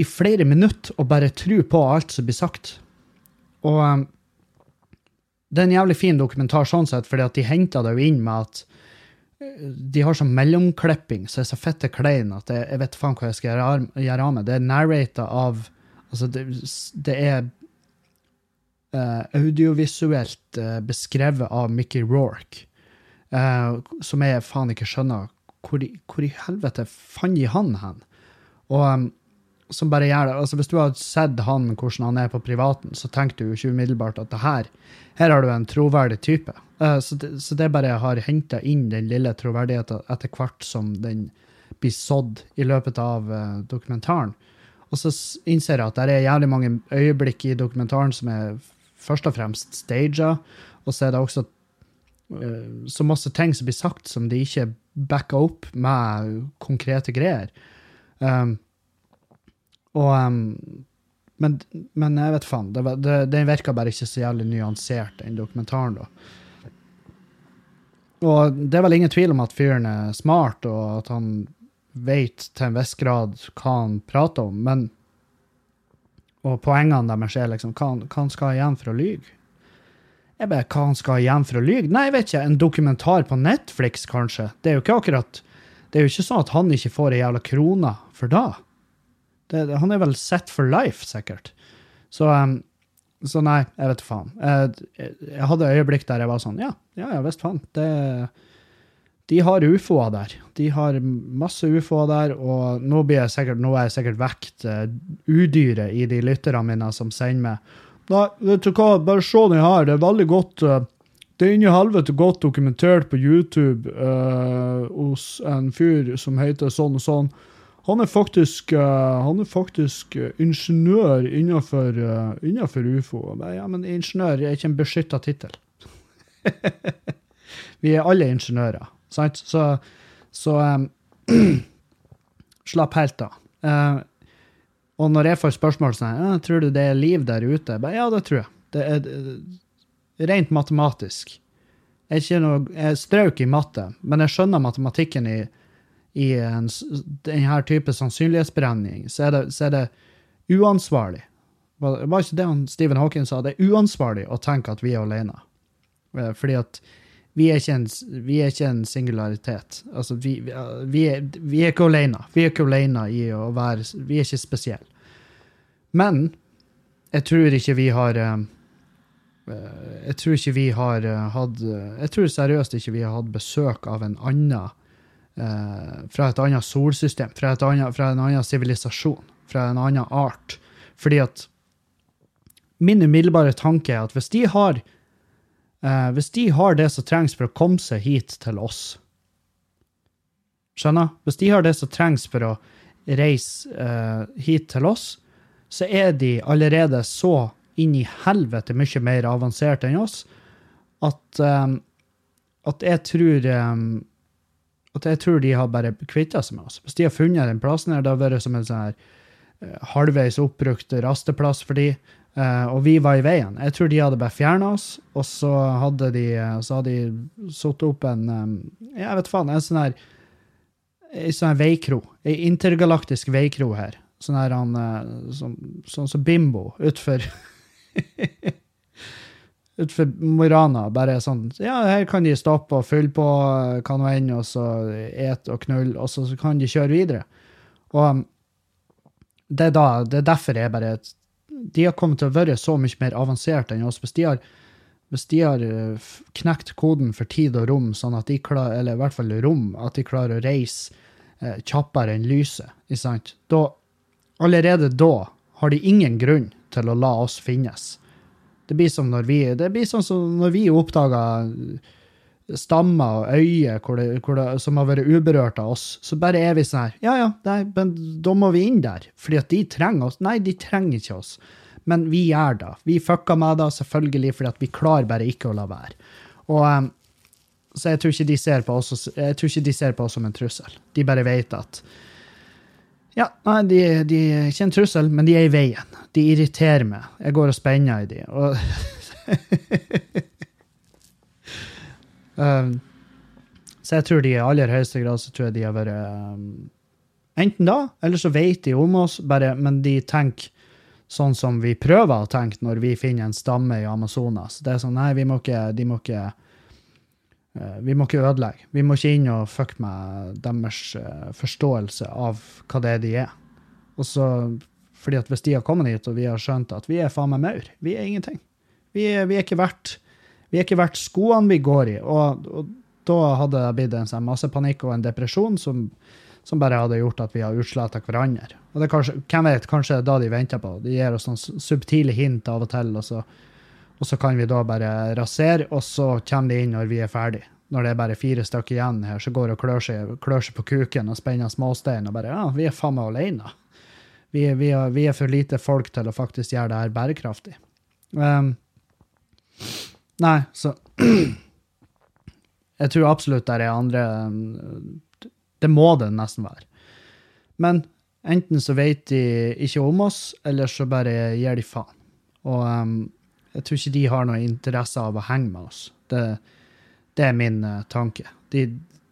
i flere minutter og bare tro på alt som blir sagt. Og um, det er en jævlig fin dokumentar sånn sett, fordi at de henter det jo inn med at eh, de har sånn mellomklipping så er så fette klein at jeg, jeg vet faen hva jeg skal gjøre, av med. Det er narrata av Altså, det, det er uh, audiovisuelt uh, beskrevet av Mickey Rorke, uh, som jeg faen ikke skjønner hvor, hvor i helvete fant de han hen? Og um, som bare gjør det. Altså, hvis du har sett han, hvordan han er på privaten, så tenker du jo ikke umiddelbart at det her, her har du en troverdig type. Uh, så, det, så det bare har henta inn den lille troverdigheten etter hvert som den blir sådd i løpet av uh, dokumentaren. Og så innser jeg at det er jævlig mange øyeblikk i dokumentaren som er først og fremst staged, og så er det også så masse ting som blir sagt som de ikke backer opp med konkrete greier. Um, og um, men, men, jeg vet faen. Det, det, den virka bare ikke så jævlig nyansert, den dokumentaren, da. Og det er vel ingen tvil om at fyren er smart, og at han vet til en viss grad hva han prater om, men Og poengene deres er liksom hva, hva han skal igjen for å lyge. Jeg bare, Hva han skal igjen for å lyge? Nei, jeg vet ikke. En dokumentar på Netflix, kanskje? Det er jo ikke akkurat Det er jo ikke sånn at han ikke får ei jævla krone for da. Det, han er vel set for life, sikkert. Så, um, så nei, jeg vet faen. Jeg, jeg hadde øyeblikk der jeg var sånn Ja, ja, ja visst faen. Det, de har ufoer der. De har masse ufoer der, og nå, blir jeg sikkert, nå er jeg sikkert vekt uh, udyret i de lytterne mine som sender meg Nei, vet du hva, bare se den her. Det er veldig godt uh, Det er inni helvete godt dokumentert på YouTube uh, hos en fyr som heter sånn og sånn. Han er faktisk, uh, han er faktisk ingeniør innenfor, uh, innenfor ufo. Ja, men ingeniør er ikke en beskytta tittel. Vi er alle ingeniører, sant? Så, så um, Slapp helt av. Uh, og når jeg får spørsmål sånn ja, 'Tror du det er liv der ute?' Jeg bare, ja, det tror jeg. Det er, er rent matematisk. Jeg er, noe, jeg strøk i matte, men jeg skjønner matematikken i, i en, denne type sannsynlighetsberegning. Så er det, så er det uansvarlig. Var, ikke det han Stephen Hawking sa? Det er uansvarlig å tenke at vi er alene. Eh, fordi at vi er ikke en, er ikke en singularitet. Altså, vi, vi, er, vi, er, ikke alene. Vi er ikke alene i å være Vi er ikke spesielle. Men jeg tror ikke vi har eh, Jeg tror ikke vi har eh, hatt Jeg tror seriøst ikke vi har hatt besøk av en annen fra et annet solsystem, fra, et annet, fra en annen sivilisasjon, fra en annen art. Fordi at min umiddelbare tanke er at hvis de har Eh, hvis de har det som trengs for å komme seg hit til oss Skjønner? Hvis de har det som trengs for å reise eh, hit til oss, så er de allerede så inn i helvete mye mer avansert enn oss at, um, at jeg tror um, at jeg tror de har bare kvitta seg med oss. Hvis de har funnet den plassen her, det har vært som en sånn her uh, halvveis oppbrukt rasteplass for de, Uh, og vi var i veien. Jeg tror de hadde bare fjerna oss, og så hadde de så hadde de satt opp en um, Jeg vet faen, en sånn her en sånn veikro. Ei intergalaktisk veikro her. Sånn her han uh, Sånn som så Bimbo utfor Utfor Morana. Bare sånn Ja, her kan de stoppe og fylle på kanoen, hva nå og så ete og knulle, og så, kan de kjøre videre. Og um, det, er da, det er derfor jeg bare de har kommet til å være så mye mer avanserte enn oss. Hvis de har, hvis de har eh, knekt koden for tid og rom, sånn at de klarer, eller i hvert fall rom, at de klarer å reise eh, kjappere enn lyset, da, allerede da har de ingen grunn til å la oss finnes. Det blir som når vi, sånn som når vi oppdager stammer og øyer hvor det, hvor det, som har vært uberørt av oss, så bare er vi sånn her Ja, ja, nei, men da må vi inn der. Fordi at de trenger oss. Nei, de trenger ikke oss. Men vi gjør det. Vi fucker med det, selvfølgelig, fordi at vi klarer bare ikke å la være. Og um, Så jeg tror, ikke de ser på oss, jeg tror ikke de ser på oss som en trussel. De bare vet at ja, nei, de, de er ikke en trussel, men de er i veien. De irriterer meg. Jeg går og spenner i de. Og um, så jeg tror de i aller høyeste grad så tror jeg de har vært um, Enten da, eller så vet de om oss, bare, men de tenker sånn som vi prøver å tenke når vi finner en stamme i Amazonas. Det er sånn, nei, vi må ikke, de må ikke vi må ikke ødelegge. Vi må ikke inn og fucke med deres uh, forståelse av hva det er de er. Og så, fordi at Hvis de har kommet hit og vi har skjønt at vi er faen meg maur, vi er ingenting. Vi er, vi er ikke verdt vi er ikke verdt skoene vi går i. Og, og da hadde det blitt en sånn massepanikk og en depresjon som, som, bare hadde gjort at vi har utsletta hverandre. Og det er kanskje, hvem vet, kanskje det er da de venter på. De gir oss sånn subtile hint av og til, og så, og så kan vi da bare rasere, og så kommer de inn når vi er ferdig. Når det er bare fire stykker igjen her, så går og klør seg, klør seg på kuken og spenner småstein og bare Ja, vi er faen meg alene. Vi, vi, vi, er, for lite folk til å faktisk gjøre det her bærekraftig. Um, nei, så Jeg tror absolutt det er andre Det må det nesten være. Men enten så vet de ikke om oss, eller så bare gir de faen. Og um, jeg tror ikke de har noe interesse av å henge med oss. Det, det er min uh, tanke. De,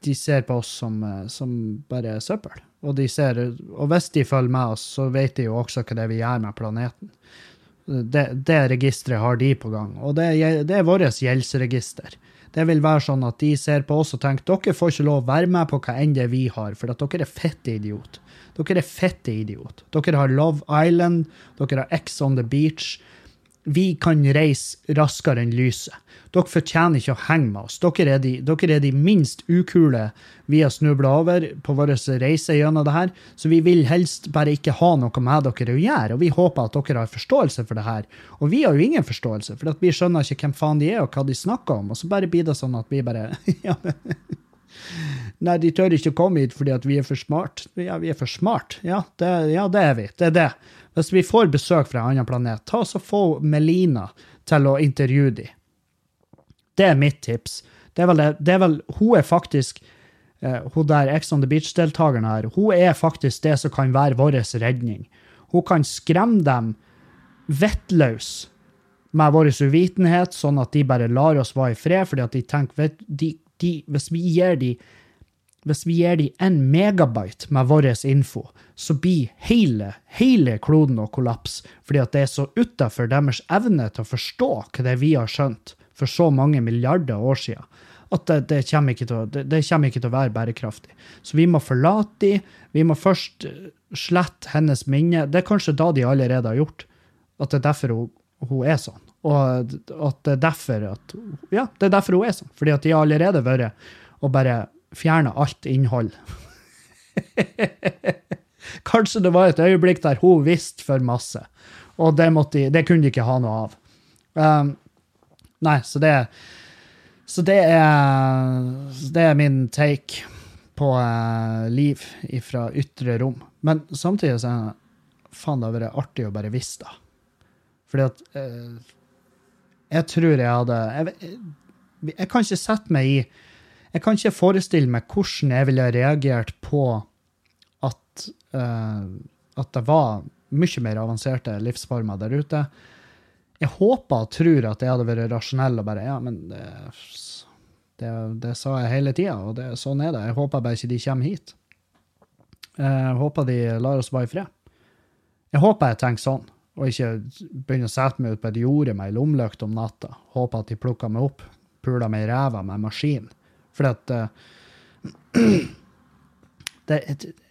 de, ser på oss som, uh, som bare søppel. Og, de ser, og hvis de følger med oss, så vet de jo også hva det er vi gjør med planeten. Det, det registeret har de på gang, og det, det er vårt gjeldsregister. Det vil være sånn at de ser på oss og tenker dere får ikke lov å være med på hva enn det vi har, for at dere er fette idiot. Dere er fette idiot. Dere har Love Island, dere har X on the Beach. Vi kan reise raskere enn lyset. Dere fortjener ikke å henge med oss. Dere er de, dere er de minst ukule vi har snubla over på vår reise gjennom det her, så vi vil helst bare ikke ha noe med dere å gjøre. Og vi håper at dere har forståelse for det her. Og vi har jo ingen forståelse, for vi skjønner ikke hvem faen de er, og hva de snakker om. Og så bare blir det sånn at vi bare ja, Nei, de tør ikke komme hit fordi vi er for smart. Ja, vi er for smart. Ja, det, ja, det er vi. Det er det. Hvis vi får besøk fra en annen planet, ta oss og få Melina til å intervjue dem. Det er mitt tips. Det er vel, det er vel Hun er faktisk uh, Hun der Ex on the Beach-deltakeren her, hun er faktisk det som kan være vår redning. Hun kan skremme dem vettløs med vår uvitenhet, sånn at de bare lar oss være i fred, fordi at de tenker de, de, Hvis vi gir dem hvis vi gir dem en megabyte med vår info, så blir hele, hele kloden å kollapse, fordi at det er så utafor deres evne til å forstå hva det er vi har skjønt for så mange milliarder år siden, at det, det, kommer å, det, det, kommer ikke til å være bærekraftig. Så vi må forlate dem. Vi må først eh, slette hennes minne. Det er kanskje da de allerede har gjort. At det er derfor hun, hun er sånn. Og at det er derfor at Ja, det er derfor hun er sånn. Fordi at de har allerede vært og bare fjerne alt innhold. Kanskje det var et øyeblikk der hun visste for masse, og det, de, det kunne de ikke ha noe av. Um, nei, så det Så det er, det er min take på uh, liv fra ytre rom. Men samtidig så er faen, det hadde vært artig å bare visste det. Fordi at uh, Jeg tror jeg hadde jeg, jeg kan ikke sette meg i jeg kan ikke forestille meg hvordan jeg ville reagert på at, uh, at det var mye mer avanserte livsformer der ute. Jeg håper og tror at jeg hadde vært rasjonell og bare Ja, men det, det, det sa jeg hele tida, og det, sånn er det. Jeg håper bare ikke de kommer hit. Jeg håper de lar oss være i fred. Jeg håper jeg tenker sånn, og ikke begynner å sette meg ut på et jorde med ei lommelykt om natta. Håper at de plukker meg opp, puler meg i ræva med maskin. At uh, det,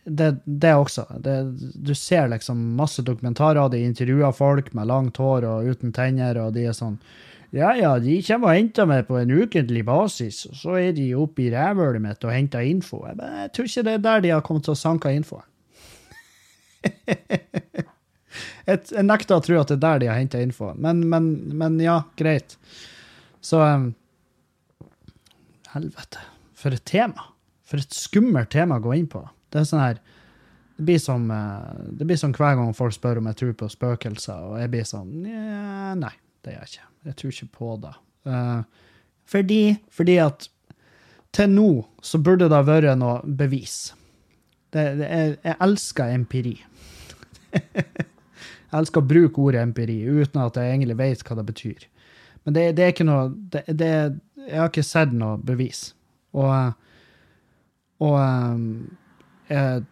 det, det også. Det, du ser liksom masse dokumentarer, de intervjuer folk med langt hår og uten tenner, og de er sånn ja, ja, de kommer og henter meg på en ukentlig basis, og så er de oppe i rævhølet mitt og henter info. Jeg, bare, jeg tror ikke det er der de har kommet til å sanke info. jeg, jeg nekter å tro at det er der de har henta info, men, men, men, ja, greit. Så um, helvete. For et tema. For et skummelt tema å gå inn på. Det er sånn her det blir, som, eh, det blir som hver gang folk spør om jeg tror på spøkelser, og jeg blir sånn Nei, det gjør jeg ikke. Jeg tror ikke på det. Uh, fordi, fordi at til nå så burde det ha vært noe bevis. Det, det, jeg, jeg elsker empiri. jeg elsker å bruke ordet empiri uten at jeg egentlig vet hva det betyr. Men det, det er ikke noe det, Jeg har ikke sett noe bevis. Og, og jeg,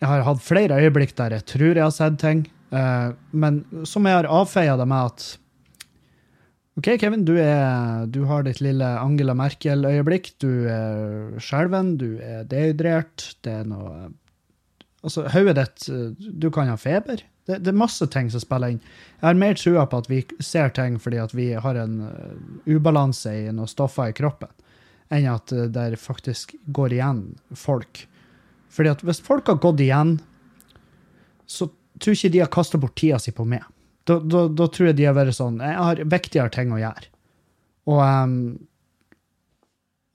jeg har hatt flere øyeblikk der jeg tror jeg har sett ting, eh, men som jeg har avfeia det med at OK, Kevin, du, er, du har ditt lille Angela Merkel-øyeblikk. Du er skjelven, du er dehydrert, det er noe Altså, hodet ditt Du kan ha feber. Det, det, er masse ting som spiller inn. Jeg har mer trua på at vi ser ting fordi at vi har en uh, ubalanse i noen stoffer i kroppen, enn at uh, det faktisk går igjen folk. Fordi at hvis folk har gått igjen, så tror ikke de har kasta bort tida si på meg. Da, da, da, tror jeg de har vært sånn Jeg har viktigere ting å gjøre. Og, um,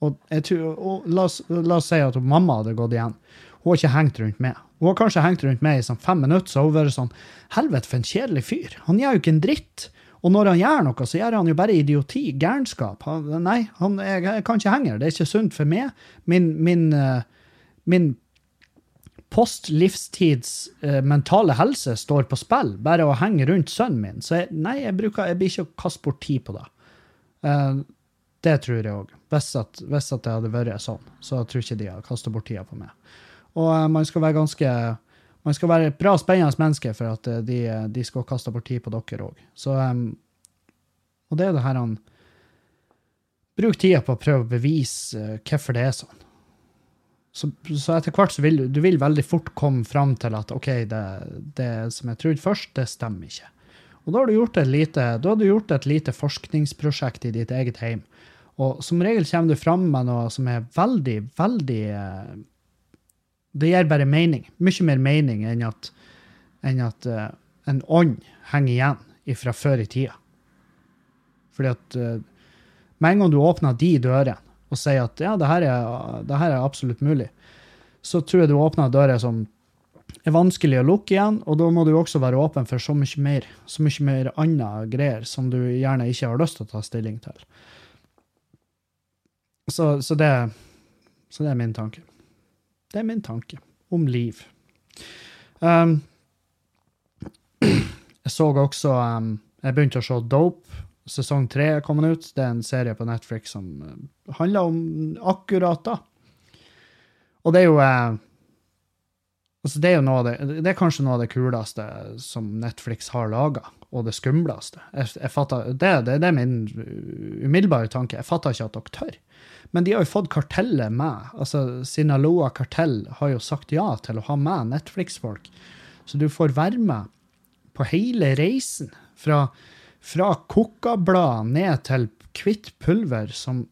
og, tror, og la, oss, la, oss, si at mamma hadde gått igjen. Hun har ikke hengt rundt meg. Hun har kanskje hengt rundt meg i sånn fem minutter, så har hun vært sånn Helvete, for en kjedelig fyr. Han gjør jo ikke en dritt. Og når han gjør noe, så gjør han jo bare idioti, gærenskap. Nei, han, jeg, jeg, kan ikke henge her. Det er ikke sunt for meg. Min, min, uh, min postlivstids uh, mentale helse står på spill, bare å henge rundt sønnen min. Så jeg, nei, jeg, bruker, jeg blir ikke å kaste bort tid på det. Uh, det tror jeg òg. Hvis, hvis, at det hadde vært sånn, så tror jeg ikke de hadde kasta bort tida på meg. Og uh, man skal være ganske man skal være et bra, spennende menneske for at uh, de, de, skal kaste bort tid på dere òg. Så um, Og det er det her han Bruk tida på å prøve å bevise hvorfor det er sånn. Så, så, etter hvert så vil du vil veldig fort komme fram til at OK, det, det som jeg trodde først, det stemmer ikke. Og da har lite, da har du gjort et lite forskningsprosjekt i ditt eget heim. Og som regel kommer du fram med noe som er veldig, veldig det gir bare mening. Mye mer mening enn at, enn at uh, en ånd henger igjen fra før i tida. Fordi at uh, med en gang du åpner de dørene og sier at ja, det her, er, det her er absolutt mulig, så tror jeg du åpner dører som er vanskelig å lukke igjen, og da må du også være åpen for så mye mer så mye mer andre greier som du gjerne ikke har lyst til å ta stilling til. Så, så, det, så det er min tanke. Det er min tanke om liv. Um, jeg så også um, Jeg begynte å se Dope. Sesong tre er kommet ut. Det er en serie på Netflix som uh, handler om akkurat da. Og det er jo uh, altså det, er det, det er kanskje noe av det kuleste som Netflix har laga, og det skumleste. Jeg, det, det, er min umiddelbare tanke. Jeg fatter ikke at dere tør. Men de har jo fått kartellet med. altså Sinaloa kartell har jo sagt ja til å ha med Netflix-folk. Så du får være med på hele reisen. Fra, fra kokablad ned til hvitt pulver som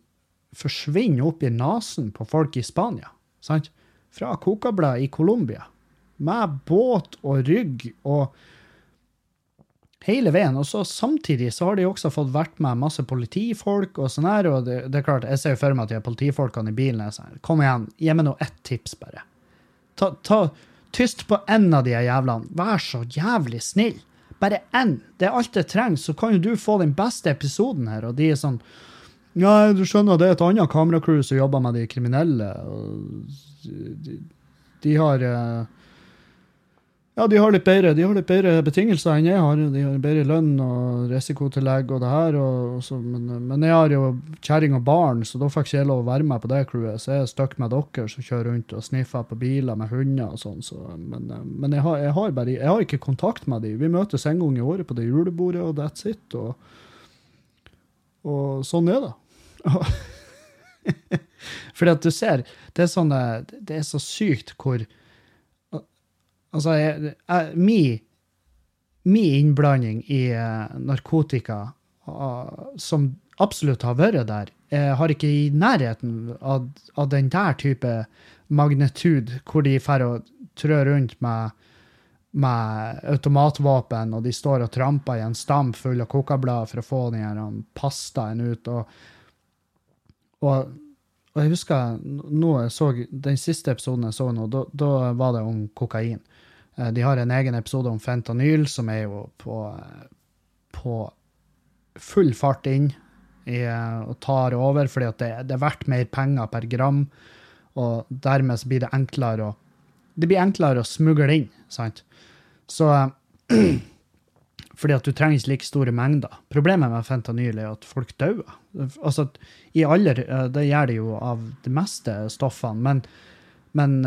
forsvinner opp i nesen på folk i Spania. Sant? Fra kokablad i Colombia. Med båt og rygg og hele veien. Og så samtidig så har de også fått vært med masse politifolk og sånn her, og det, det, er klart, jeg ser jo for meg at de politifolkene i bilen Jeg sånn Kom igjen, gi meg nå ett tips, bare. Ta, ta Tyst på én av de jævlene. Vær så jævlig snill. Bare én. Det er alt det trengs, så kan jo du få den beste episoden her. Og de er sånn Ja, du skjønner, det er et annet kameracrew som jobber med de kriminelle. og de, de har uh, ja, de har litt bedre, de har litt bedre betingelser enn jeg har. De har bedre lønn og risikotillegg og det her. Og, så, men, men, jeg har jo kjerring og barn, så da fikk ikke jeg lov å være med på det crewet. Så jeg er stuck med dere som kjører rundt og sniffer på biler med hunder og sånn. Så, men, men jeg, har, jeg, har, bare, jeg har ikke kontakt med dem. Vi møtes en gang i året på det julebordet, og that's it. Og, og sånn er det. Fordi at du ser, det er, sånne, det er så sykt hvor Altså, min mi innblanding i uh, narkotika, uh, som absolutt har vært der, jeg har ikke i nærheten av, av den der type magnitud, hvor de får å trø rundt med, med automatvåpen, og de står og tramper i en stam full av kokablader for å få den pastaen ut. og, og og jeg husker nå jeg så den siste episoden jeg så nå, da var det om kokain. Eh, De har en egen episode om fentanyl, som er jo på, eh, på full fart inn i, eh, og tar over, fordi det, det er verdt mer penger per gram, og dermed blir det enklere å det blir enklere å smugle inn, sant? Så Fordi at du trenger ikke like store mengder. Problemet med fentanyl er at folk dør. Altså, i aller, eh, Det gjør de jo av de meste stoffene, men, men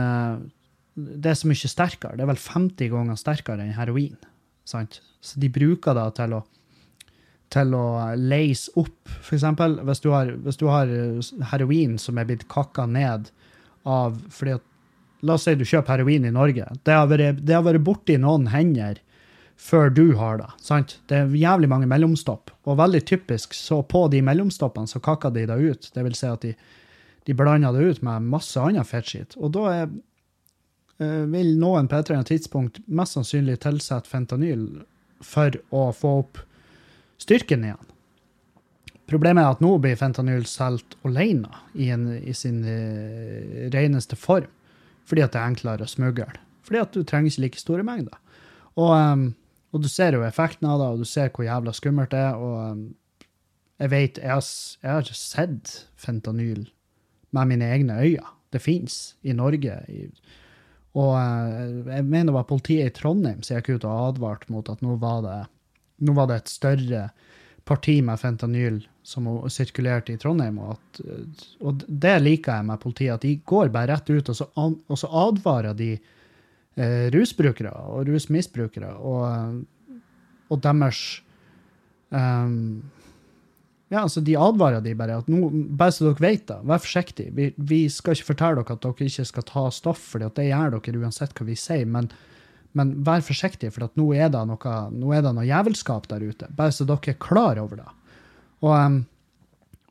det er så mye sterkere. Det er vel 50 ganger sterkere enn heroin. Sant? Så de bruker det til å, til å leise opp. Eksempel, hvis du har, hvis du har heroin som er blitt kakka ned av fordi at La oss si du kjøper heroin i Norge. Det har vært, det har vært borti noen hender før du har det. sant? Det er jævlig mange mellomstopp. Og veldig typisk, så på de mellomstoppene så kakka de det ut. Det vil si at de, de blander det ut med masse annen fettskitt. Og da er, eh, vil noen på et eller annet tidspunkt mest sannsynlig tilsette fentanyl for å få opp styrken igjen. Problemet er at nå blir fentanyl solgt alene i, en, i sin uh, reneste form, fordi at det er enklere å smugle. Fordi at du trenger ikke like store mengder. Og, um, og du ser jo effekten av det, og du ser hvor jævla skummelt det er. Og um, jeg vet, jeg har, jeg har sett fentanyl med mine egne øyne. Det fins i Norge. I, og eh, jeg mener det var politiet i Trondheim som gikk ut og advarte mot at nå var det, nå var det et større parti med fentanyl som sirkulerte i Trondheim. Og, at, eh, og det liker jeg med politiet, at de går bare rett ut, og så, og så advarer de eh, rusbrukere og rusmisbrukere og, eh, og deres ehm, Ja, altså, de advarer de bare at nå, bare så dere vet det, vær forsiktig. Vi, vi skal ikke fortelle dere at dere ikke skal ta stoff, for det gjør dere uansett hva vi sier. men men vær forsiktig, for nå er noe, nå er det noe jævelskap der ute. Bare så dere er klar over det. Og,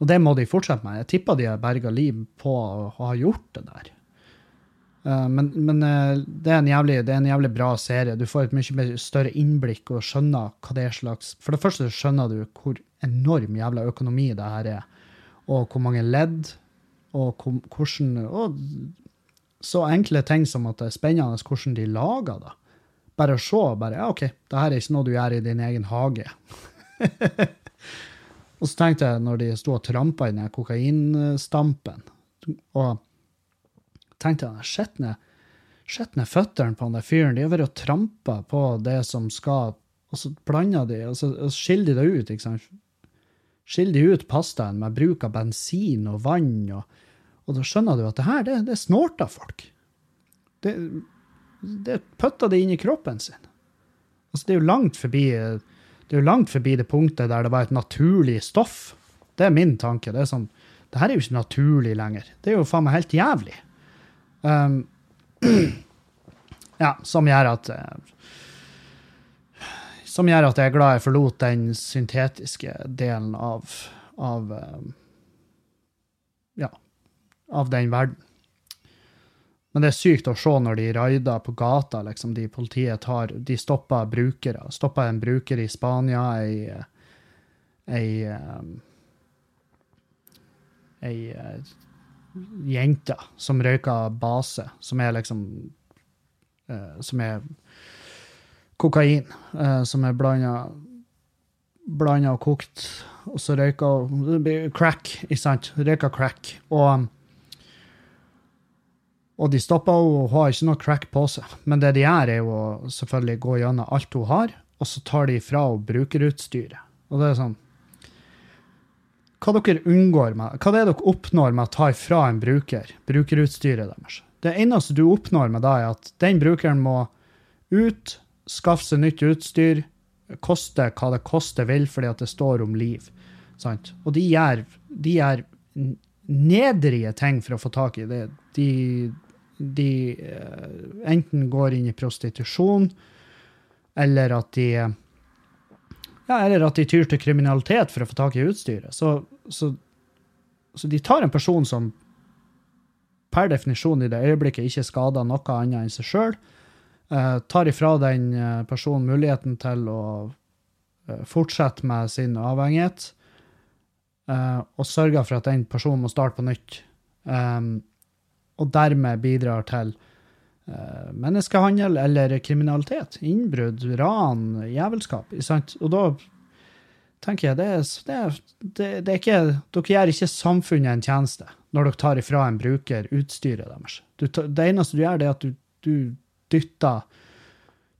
og det må de fortsette med. Jeg tipper de har berga liv på å ha gjort det der. Eh, men men eh, det, er jævlig, det er en jævlig bra serie. Du får et mye større innblikk og skjønner hva det er slags For det første skjønner du hvor enorm jævla økonomi det her er, og hvor mange ledd, og hvordan og Så enkle ting som at det er spennende hvordan de lager det. Bare å se, bare ja, OK, det her er ikke noe du gjør i din egen hage. og så tenkte jeg, når de sto og trampa i kokainstampen, og tenkte jeg, skjetne, ned føttene på den der fyren, de har vært og trampa på det som skal, og så blander de, og så, og skiller de det ut, ikke sant? Skiller de ut pastaen med bruk av bensin og vann, og, og da skjønner du at det her, det, det snorter folk. Det, det pøtter de inn i kroppen sin. Altså, det er jo langt forbi det er jo langt forbi det punktet der det var et naturlig stoff. Det er min tanke. Det er sånn, det her er jo ikke naturlig lenger. Det er jo faen meg helt jævlig. Um, ja, som gjør at eh, Som gjør at jeg er glad jeg forlot den syntetiske delen av av eh, ja, av den verden. Men det er sykt å se når de raider på gata, liksom, de politiet tar, de stopper brukere. Stopper en bruker i Spania, ei, ei, ei, ei eh, jente som røyker base, som er liksom, eh, som er kokain, eh, som er blanda blanda og kokt, og så røyker hun crack, ikke sant? Røyker crack. Og og de stopper henne, hun har ikke noe crack på seg. Men det de gjør, er jo selvfølgelig gå gjennom alt hun har, og så tar de fra henne brukerutstyret. Og det er sånn Hva dere unngår med, hva det er dere oppnår med å ta ifra en bruker brukerutstyret deres? Det eneste du oppnår med det, er at den brukeren må ut, skaffe seg nytt utstyr, koste hva det koste vil, fordi at det står om liv. Sant? Og de gjør, de gjør nedrige ting for å få tak i det. De, de eh, enten går inn i prostitusjon, eller at de ja, eller at de tyr til kriminalitet for å få tak i utstyret. Så, så, så de tar en person som per definisjon i det øyeblikket ikke skader noe annet enn seg sjøl, tar ifra den eh, personen muligheten til å eh, fortsette med sin avhengighet, eh, og sørger for at den personen må starte på nytt og dermed bidrar til menneskehandel eller kriminalitet. Innbrudd, ran, jævelskap. Og da tenker jeg det det, det, det er ikke, Dere gjør ikke samfunnet en tjeneste når dere tar ifra en bruker utstyret deres. Du, det eneste du gjør, det er at du, du dytter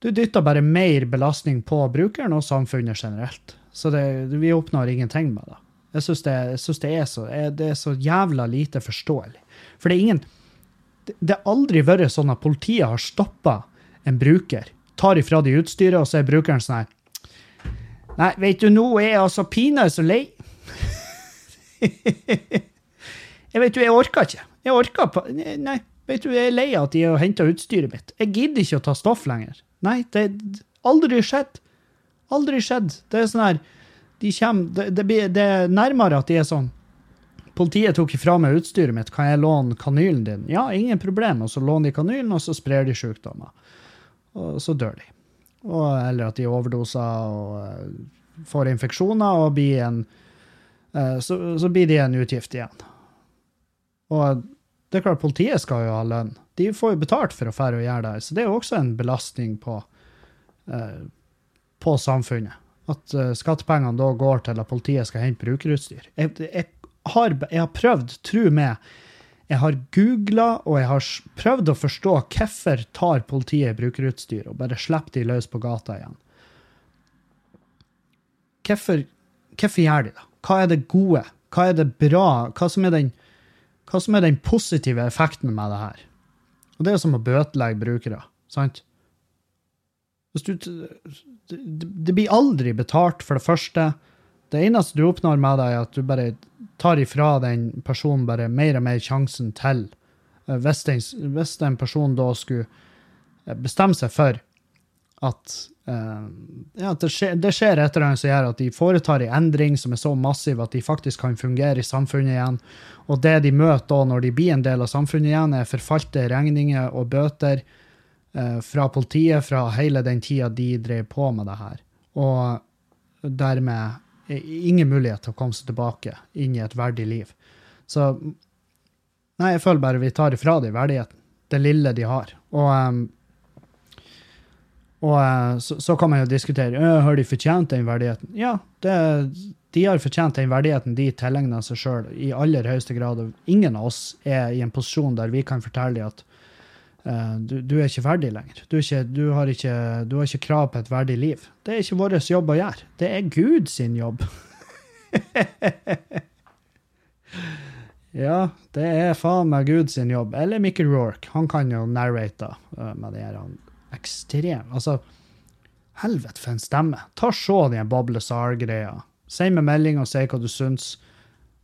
du dytter bare mer belastning på brukeren og samfunnet generelt. Så vi oppnår ingenting med det. Jeg syns det, det, er så, det er så jævla lite forståelig. For det er ingen Det har aldri vært sånn at politiet har stoppa en bruker, tar ifra de utstyret, og så er brukeren sånn her Nei, vet du, nå er jeg altså pinadø så lei. jeg vet du, jeg orker ikke. Jeg orker på Nei, vet du, jeg er lei av at de har henta utstyret mitt. Jeg gidder ikke å ta stoff lenger. Nei, det har aldri skjedd. Aldri skjedd. Det er sånn her De kommer det, det, det er nærmere at de er sånn Politiet tok ifra meg utstyret mitt, kan jeg låne kanylen din? Ja, ingen problem. Og så låner de kanylen, og så sprer de sykdommer. Og så dør de. Og, eller at de overdoser og uh, får infeksjoner og blir en uh, så, så, blir de en utgift igjen. Og det er klart, politiet skal jo ha lønn. De får jo betalt for å fære og gjøre det, så det er jo også en belastning på, uh, på samfunnet. At skattepengene da går til at politiet skal hente brukerutstyr. Jeg, jeg, har, jeg har prøvd, tro meg, jeg har googla og jeg har prøvd å forstå hvorfor tar politiet brukerutstyr og bare slipper de løs på gata igjen. Hvorfor, gjør de det? Hva er det gode? Hva er det bra? Hva som er den, som er den positive effekten med det her? Og Det er som å bøtelegge brukere, sant? Du, det, det blir aldri betalt, for det første. Det eneste du oppnår med det, er at du bare tar ifra den personen bare mer og mer sjansen til eh, Hvis den, hvis den personen da skulle eh, bestemme seg for at, uh, ja, det, skjer, det skjer et eller annet som gjør at de foretar en endring som er så massiv at de faktisk kan fungere i samfunnet igjen. Og det de møter da når de blir en del av samfunnet igjen, er forfalte regninger og bøter uh, fra politiet fra hele den tida de drev på med det her. Og dermed ingen mulighet til å komme seg tilbake inn i et verdig liv. Så Nei, jeg føler bare vi tar ifra dem verdigheten. Det lille de har. Og, um, og uh, så, så, kan man jo diskutere har de fortjent den verdigheten. Ja, det, de har fortjent den verdigheten de tilegner seg sjøl i aller høyeste grad. Ingen av oss er i en posisjon der vi kan fortelle dem at du, du, er ikke ferdig lenger. Du, ikke, du, har ikke, du, har ikke, krav på et verdig liv. Det er ikke vår jobb å gjøre. Det er Gud sin jobb. ja, det er faen meg Gud sin jobb. Eller Mickey Rorke. Han kan jo narrate uh, med det her ekstrem Altså, helvete for en stemme. Ta Se den Bob Lazar-greia. Si med melding og si hva du syns.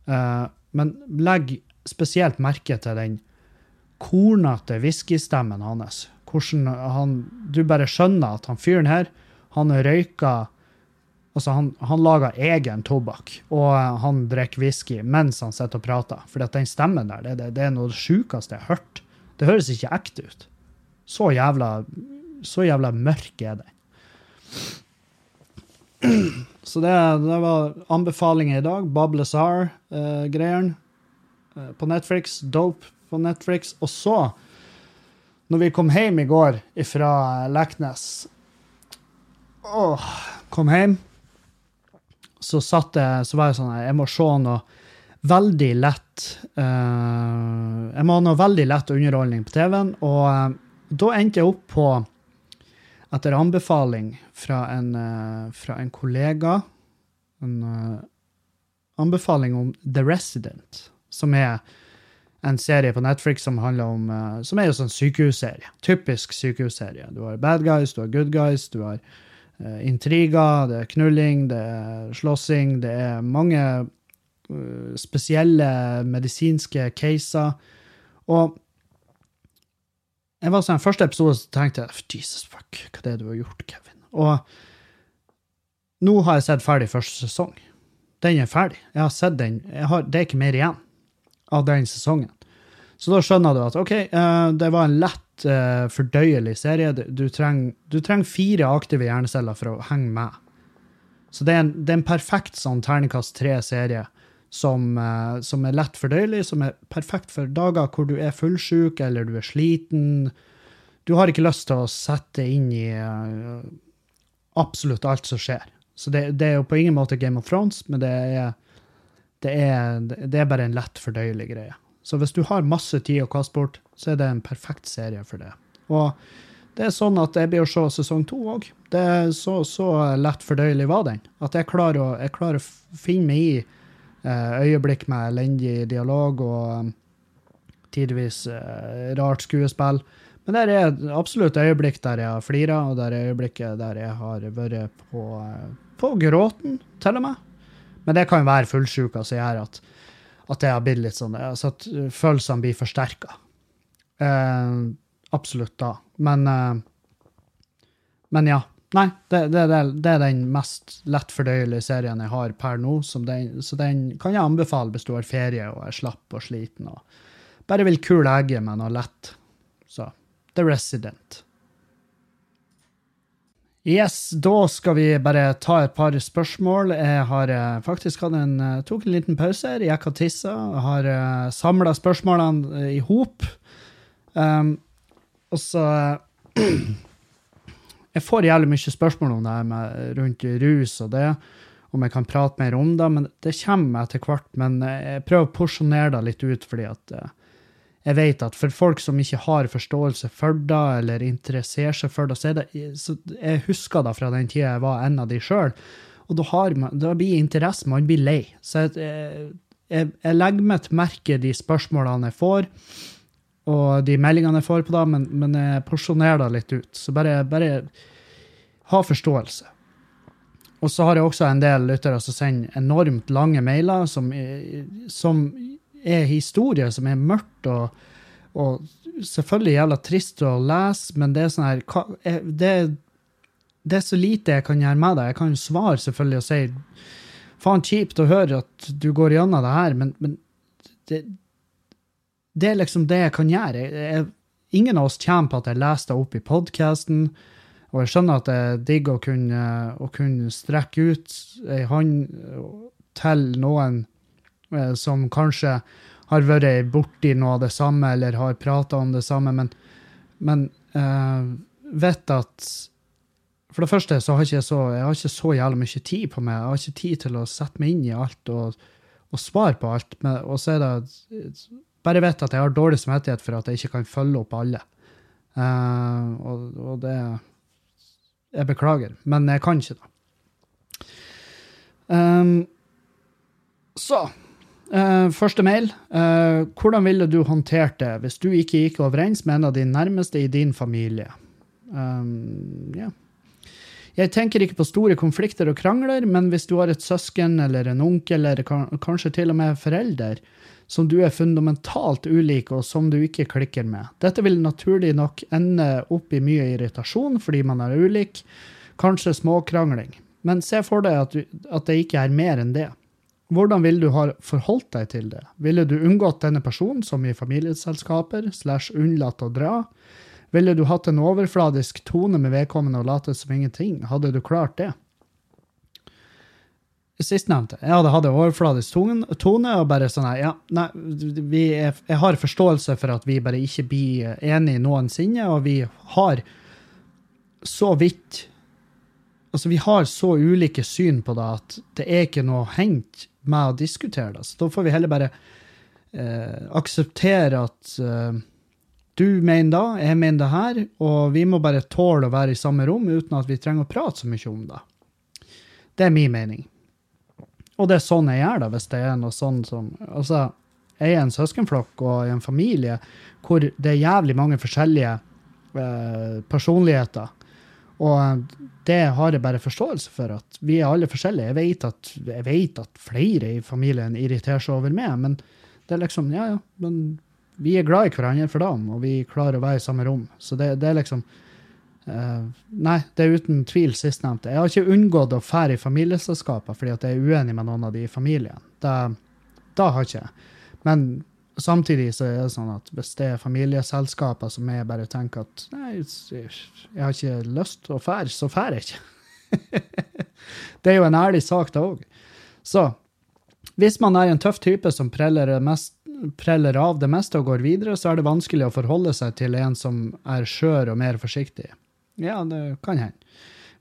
Uh, men legg spesielt merke til den kornete whiskystemmen hans. Hvordan han Du bare skjønner at han fyren her, han røyker Altså, han, han lager egen tobakk, og han drikker whisky mens han sitter og prater. For den stemmen der, det, det er noe av sjukeste jeg har hørt. Det høres ikke ekte ut. Så jævla, så jævla mørk er den. Så det, det, var anbefalinger i dag. Bob Lazar-greiene eh, eh, på Netflix. Dope på Netflix. Og så, når vi kom hjem i går fra Leknes Åh, kom hjem, så satt jeg Så var jeg sånn Jeg må se noe veldig lett uh, Jeg må ha noe veldig lett underholdning på TV-en, og uh, da endte jeg opp på etter anbefaling fra en, uh, fra en kollega En anbefaling om The Resident, som er en serie på Netflix som handler om uh, Som er jo sånn sykehusserie. Typisk sykehusserie. Du har bad guys, du har good guys, du har uh, intriger, det er knulling, det er slåssing, det er mange uh, spesielle medisinske caser. Og jeg var sånn, første episode så tenkte jeg Jesus fuck, hva er det du har gjort, Kevin? Og nå har jeg sett ferdig første sesong. Den er ferdig. Jeg har sett den. Har, det er ikke mer igjen av den sesongen. Så da skjønner du at OK, uh, det var en lett, uh, fordøyelig serie. Du trenger, du fire aktive hjerneceller for å henge med. Så det er en, det er en perfekt sånn terningkast tre-serie som, eh, som er lett fordøyelig, som er perfekt for dager hvor du er fullsjuk eller du er sliten. Du har ikke lyst til å sette inn i eh, absolutt alt som skjer. Så det, det, er jo på ingen måte Game of Thrones, men det er, det er, det er bare en lett fordøyelig greie. Så hvis du har masse tid å kaste bort, så er det en perfekt serie for det. Og det er sånn at jeg blir å se sesong to òg. Så, så lett fordøyelig var den. At jeg klarer å, jeg klarer å finne meg i eh, øyeblikk med elendig dialog og um, tidvis eh, rart skuespill. Men det er absolutt øyeblikk der jeg har flira, og det er øyeblikket der jeg har vært på, eh, på gråten, til og med. Men det kan jo være fullsjuka som gjør at, at det har blitt litt sånn altså at følelsene blir forsterka. Eh, absolutt da. Men, uh, men ja. Nei, det, det, det, er den mest lettfordøyelige serien jeg har per nå. Den, så den kan jeg anbefale hvis du har ferie og er slapp og sliten og bare vil kule egget med noe lett. Så The Resident. Yes, da skal vi bare ta et par spørsmål. Jeg har faktisk faktisk en, uh, tok en liten pause. Jeg gikk og tissa. Har uh, samla spørsmålene i hop. Um, og så Jeg får jævlig mye spørsmål om det her med, rundt rus og det, om jeg kan prate mer om det, men det kommer etter hvert. Men jeg prøver å porsjonere det litt ut, fordi at eh, jeg vet at for folk som ikke har forståelse for det, eller interesserer seg for det, så er det så Jeg husker det fra den tida jeg var en av de sjøl, og da, man, da blir interesse, man blir lei. Så jeg, jeg, jeg legger meg til merke de spørsmålene jeg får og de meldingene jeg får på det, men, men jeg porsjonerer det litt ut. Så bare, bare ha forståelse. Og så har jeg også en del lyttere som sender enormt lange mailer, som, som er historier som er mørkt og, og, selvfølgelig jævla trist å lese, men det er sånn her det, det, er så lite jeg kan gjøre med det. Jeg kan svare selvfølgelig og si faen kjipt å høre at du går gjennom det her, men, men det, det er liksom det jeg kan gjøre. Jeg, jeg, ingen av oss kommer på at jeg leser det opp i podkasten. Og jeg skjønner at det er digg å kunne, å kunne strekke ut ei hånd til noen som kanskje har vært borti noe av det samme, eller har prata om det samme, men, men uh, vet at For det første så har ikke så, jeg har ikke så jævlig mye tid på meg. Jeg har ikke tid til å sette meg inn i alt og, og svare på alt. Men, og så er det bare vet at jeg har dårlig samvittighet for at jeg ikke kan følge opp alle. Uh, og, og, det Jeg beklager, men jeg kan ikke det. Um, så uh, Første mail. Uh, hvordan ville du håndtert det hvis du ikke gikk overens med en av de nærmeste i din familie? Um, yeah. Jeg tenker ikke på store konflikter og krangler, men hvis du har et søsken eller en onkel eller kanskje til og med forelder som du er fundamentalt ulik, og som du ikke klikker med. Dette vil naturlig nok ende opp i mye irritasjon fordi man er ulik, kanskje småkrangling. Men se for deg at, du, at det ikke er mer enn det. Hvordan ville du ha forholdt deg til det? Ville du unngått denne personen, som i familieselskaper, slash unnlatt å dra? Ville du hatt en overfladisk tone med vedkommende og latet som ingenting? Hadde du klart det? Sistnevnte. Jeg hadde hatt en overfladisk tone og bare sånn her Ja, nei, er, jeg har forståelse for at vi bare ikke blir enige noensinne, og vi har så vidt Altså, vi har så ulike syn på det at det er ikke noe hengt med å diskutere det. Så da får vi heller bare eh, akseptere at eh, du mener da, jeg mener det her, og vi må bare tåle å være i samme rom uten at vi trenger å prate så mye om det. Det er min mening. Og det er sånn jeg gjør det, hvis det er noe sånn som Altså, jeg er en søskenflokk og i en familie hvor det er jævlig mange forskjellige eh, personligheter. Og det har jeg bare forståelse for, at vi er alle forskjellige. Jeg vet at, jeg vet at flere i familien irriterer seg over meg, men det er liksom Ja, ja, men vi er glad i hverandre for dem, og vi klarer å være i samme rom. Så det, det er liksom Uh, nei, det er uten tvil sistnevnte. Jeg har ikke unngått å fære i familieselskaper fordi at jeg er uenig med noen av de i familien. Da, det har ikke. Men samtidig så er det sånn at hvis det er familieselskaper som jeg bare tenker at nei, jeg har ikke lyst til å fære, så fær jeg ikke. det er jo en ærlig sak, det òg. Så Hvis man er en tøff type som preller, mest, preller av det meste og går videre, så er det vanskelig å forholde seg til en som er skjør og mer forsiktig. Ja, det kan hende.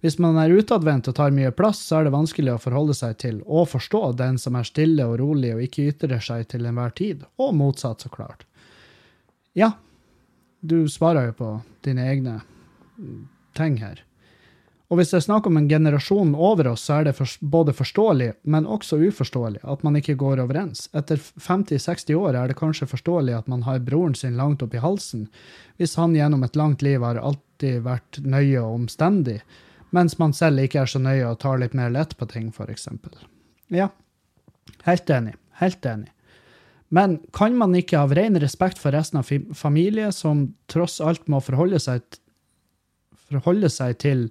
Hvis man er utadvendt og tar mye plass, så er det vanskelig å forholde seg til og forstå den som er stille og rolig og ikke ytrer seg til enhver tid, og motsatt, så klart. Ja, du svarer jo på dine egne ting her. Og hvis det er snakk om en generasjon over oss, så er det for, både forståelig, men også uforståelig at man ikke går overens. Etter 50-60 år er det kanskje forståelig at man har broren sin langt opp i halsen, hvis han gjennom et langt liv har alltid vært nøye og omstendig, mens man selv ikke er så nøye og tar litt mer lett på ting, f.eks. Ja, helt enig. Helt enig. Men kan man ikke av ren respekt for resten av familie, som tross alt må forholde seg, forholde seg til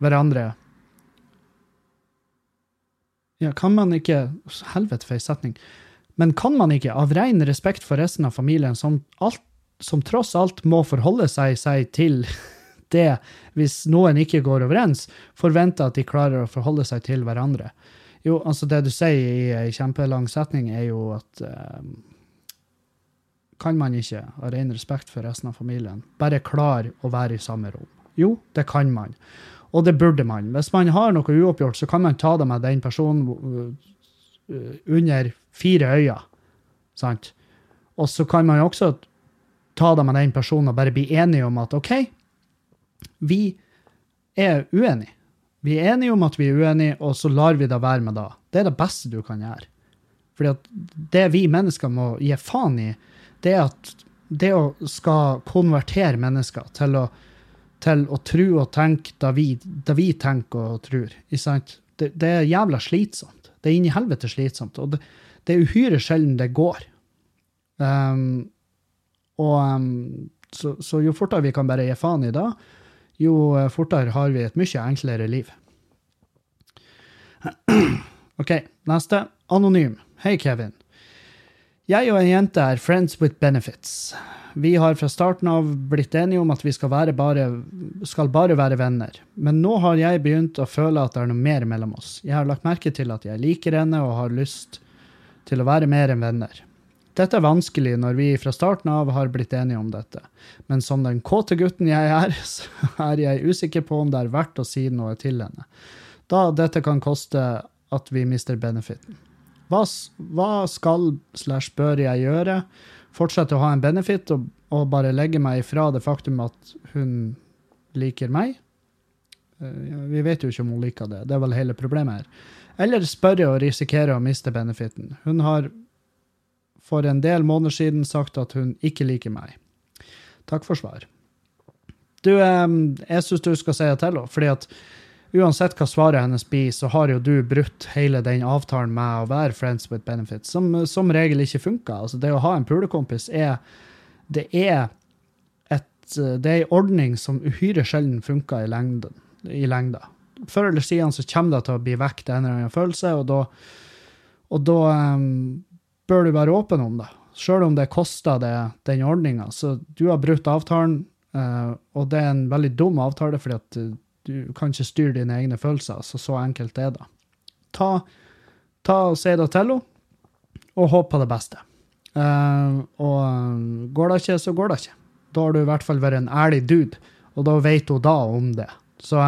hverandre. Ja, kan man ikke Helvete for ei setning. Men kan man ikke, av ren respekt for resten av familien, som, alt, som tross alt må forholde seg, seg til det hvis noen ikke går overens, forventer at de klarer å forholde seg til hverandre? Jo, altså det du sier i ei kjempelang setning, er jo at uh, Kan man ikke, av ren respekt for resten av familien, bare klare å være i samme rom? Jo, det kan man. Og det burde man. Hvis man har noe uoppgjort, så kan man ta det med den personen uh, under fire øyne. Sant? Og så kan man også ta det med den personen og bare bli enige om at OK, vi er uenige. Vi er enige om at vi er uenige, og så lar vi det være med det. Det er det beste du kan gjøre. Fordi at det vi mennesker må gi faen i, det er at det å skal konvertere mennesker til å til å tro og tenke det vi, det vi tenker og tror. Det, det, er jævla slitsomt. Det er inni helvete slitsomt. Og det, det, er uhyre sjelden det går. Um, og um, så, så, jo fortere vi kan bare gi faen i det, jo eh, fortere har vi et mye enklere liv. OK, neste. Anonym. Hei, Kevin. Jeg og en jente er friends with benefits. Vi har fra starten av blitt enige om at vi skal bare, skal bare være venner. Men nå har jeg begynt å føle at det er noe mer mellom oss. Jeg har lagt merke til at jeg liker henne og har lyst til å være mer enn venner. Dette er vanskelig når vi fra starten av har blitt enige om dette, men som den kåte gutten jeg er, så er jeg usikker på om det er verdt å si noe til henne, da dette kan koste at vi mister benefiten. Hva, hva skal slash bør jeg gjøre? fortsette å ha en benefit og, og, bare legge meg ifra det faktum at hun liker meg. Uh, vi vet jo ikke om hun liker det. Det er vel hele problemet her. Eller spørre og risikere å miste benefiten. Hun har for en del måneder siden sagt at hun ikke liker meg. Takk for svar. Du, jeg syns du skal si det til henne, fordi at uansett hva svaret hennes blir, så har jo du brutt hele den avtalen med å være friends with benefits, som som regel ikke funker. Altså, det å ha en pulekompis er Det er et en ordning som uhyre sjelden funker i, lengden, i lengda. Før eller siden så kommer det til å bli vekk en eller annen følelse, og da, og da um, bør du være åpen om det. Sjøl om det koster det, den ordninga. Så du har brutt avtalen, uh, og det er en veldig dum avtale, fordi at du kan ikke styre dine egne følelser. Så så enkelt er det. Ta, ta og Si det til henne, og håp på det beste. Uh, og eh, går det ikke, så går det ikke. Da har du i hvert fall vært en ærlig dude, og da vet hun da om det. Så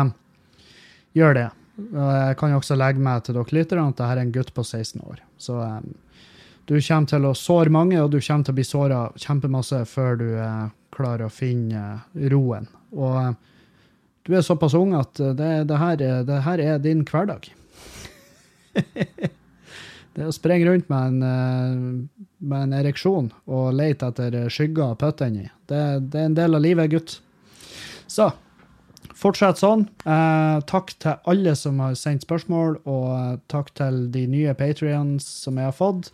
gjør det. Jeg kan jo også legge meg til dere lyttere at dette er en gutt på 16 år. Så um, du kommer til å såre mange, og du kommer til å bli såra kjempemasse før du eh, klarer å finne roen. Og du er såpass ung at eh, det, det, her, det her, er din hverdag. det å sprenge rundt med en, eh, med en ereksjon og lete etter skygger å putte inni, det, det, er en del av livet, gutt. Så fortsett sånn. Eh, takk til alle som har sendt spørsmål, og eh, takk til de nye patrions som jeg har fått.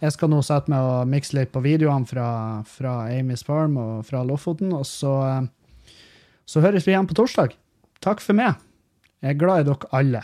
Jeg skal nå sette meg og mikse litt på videoene fra, fra Amy's Farm og fra Lofoten, og så eh, så høres vi igjen på torsdag. Takk for meg. Jeg er glad i dere alle.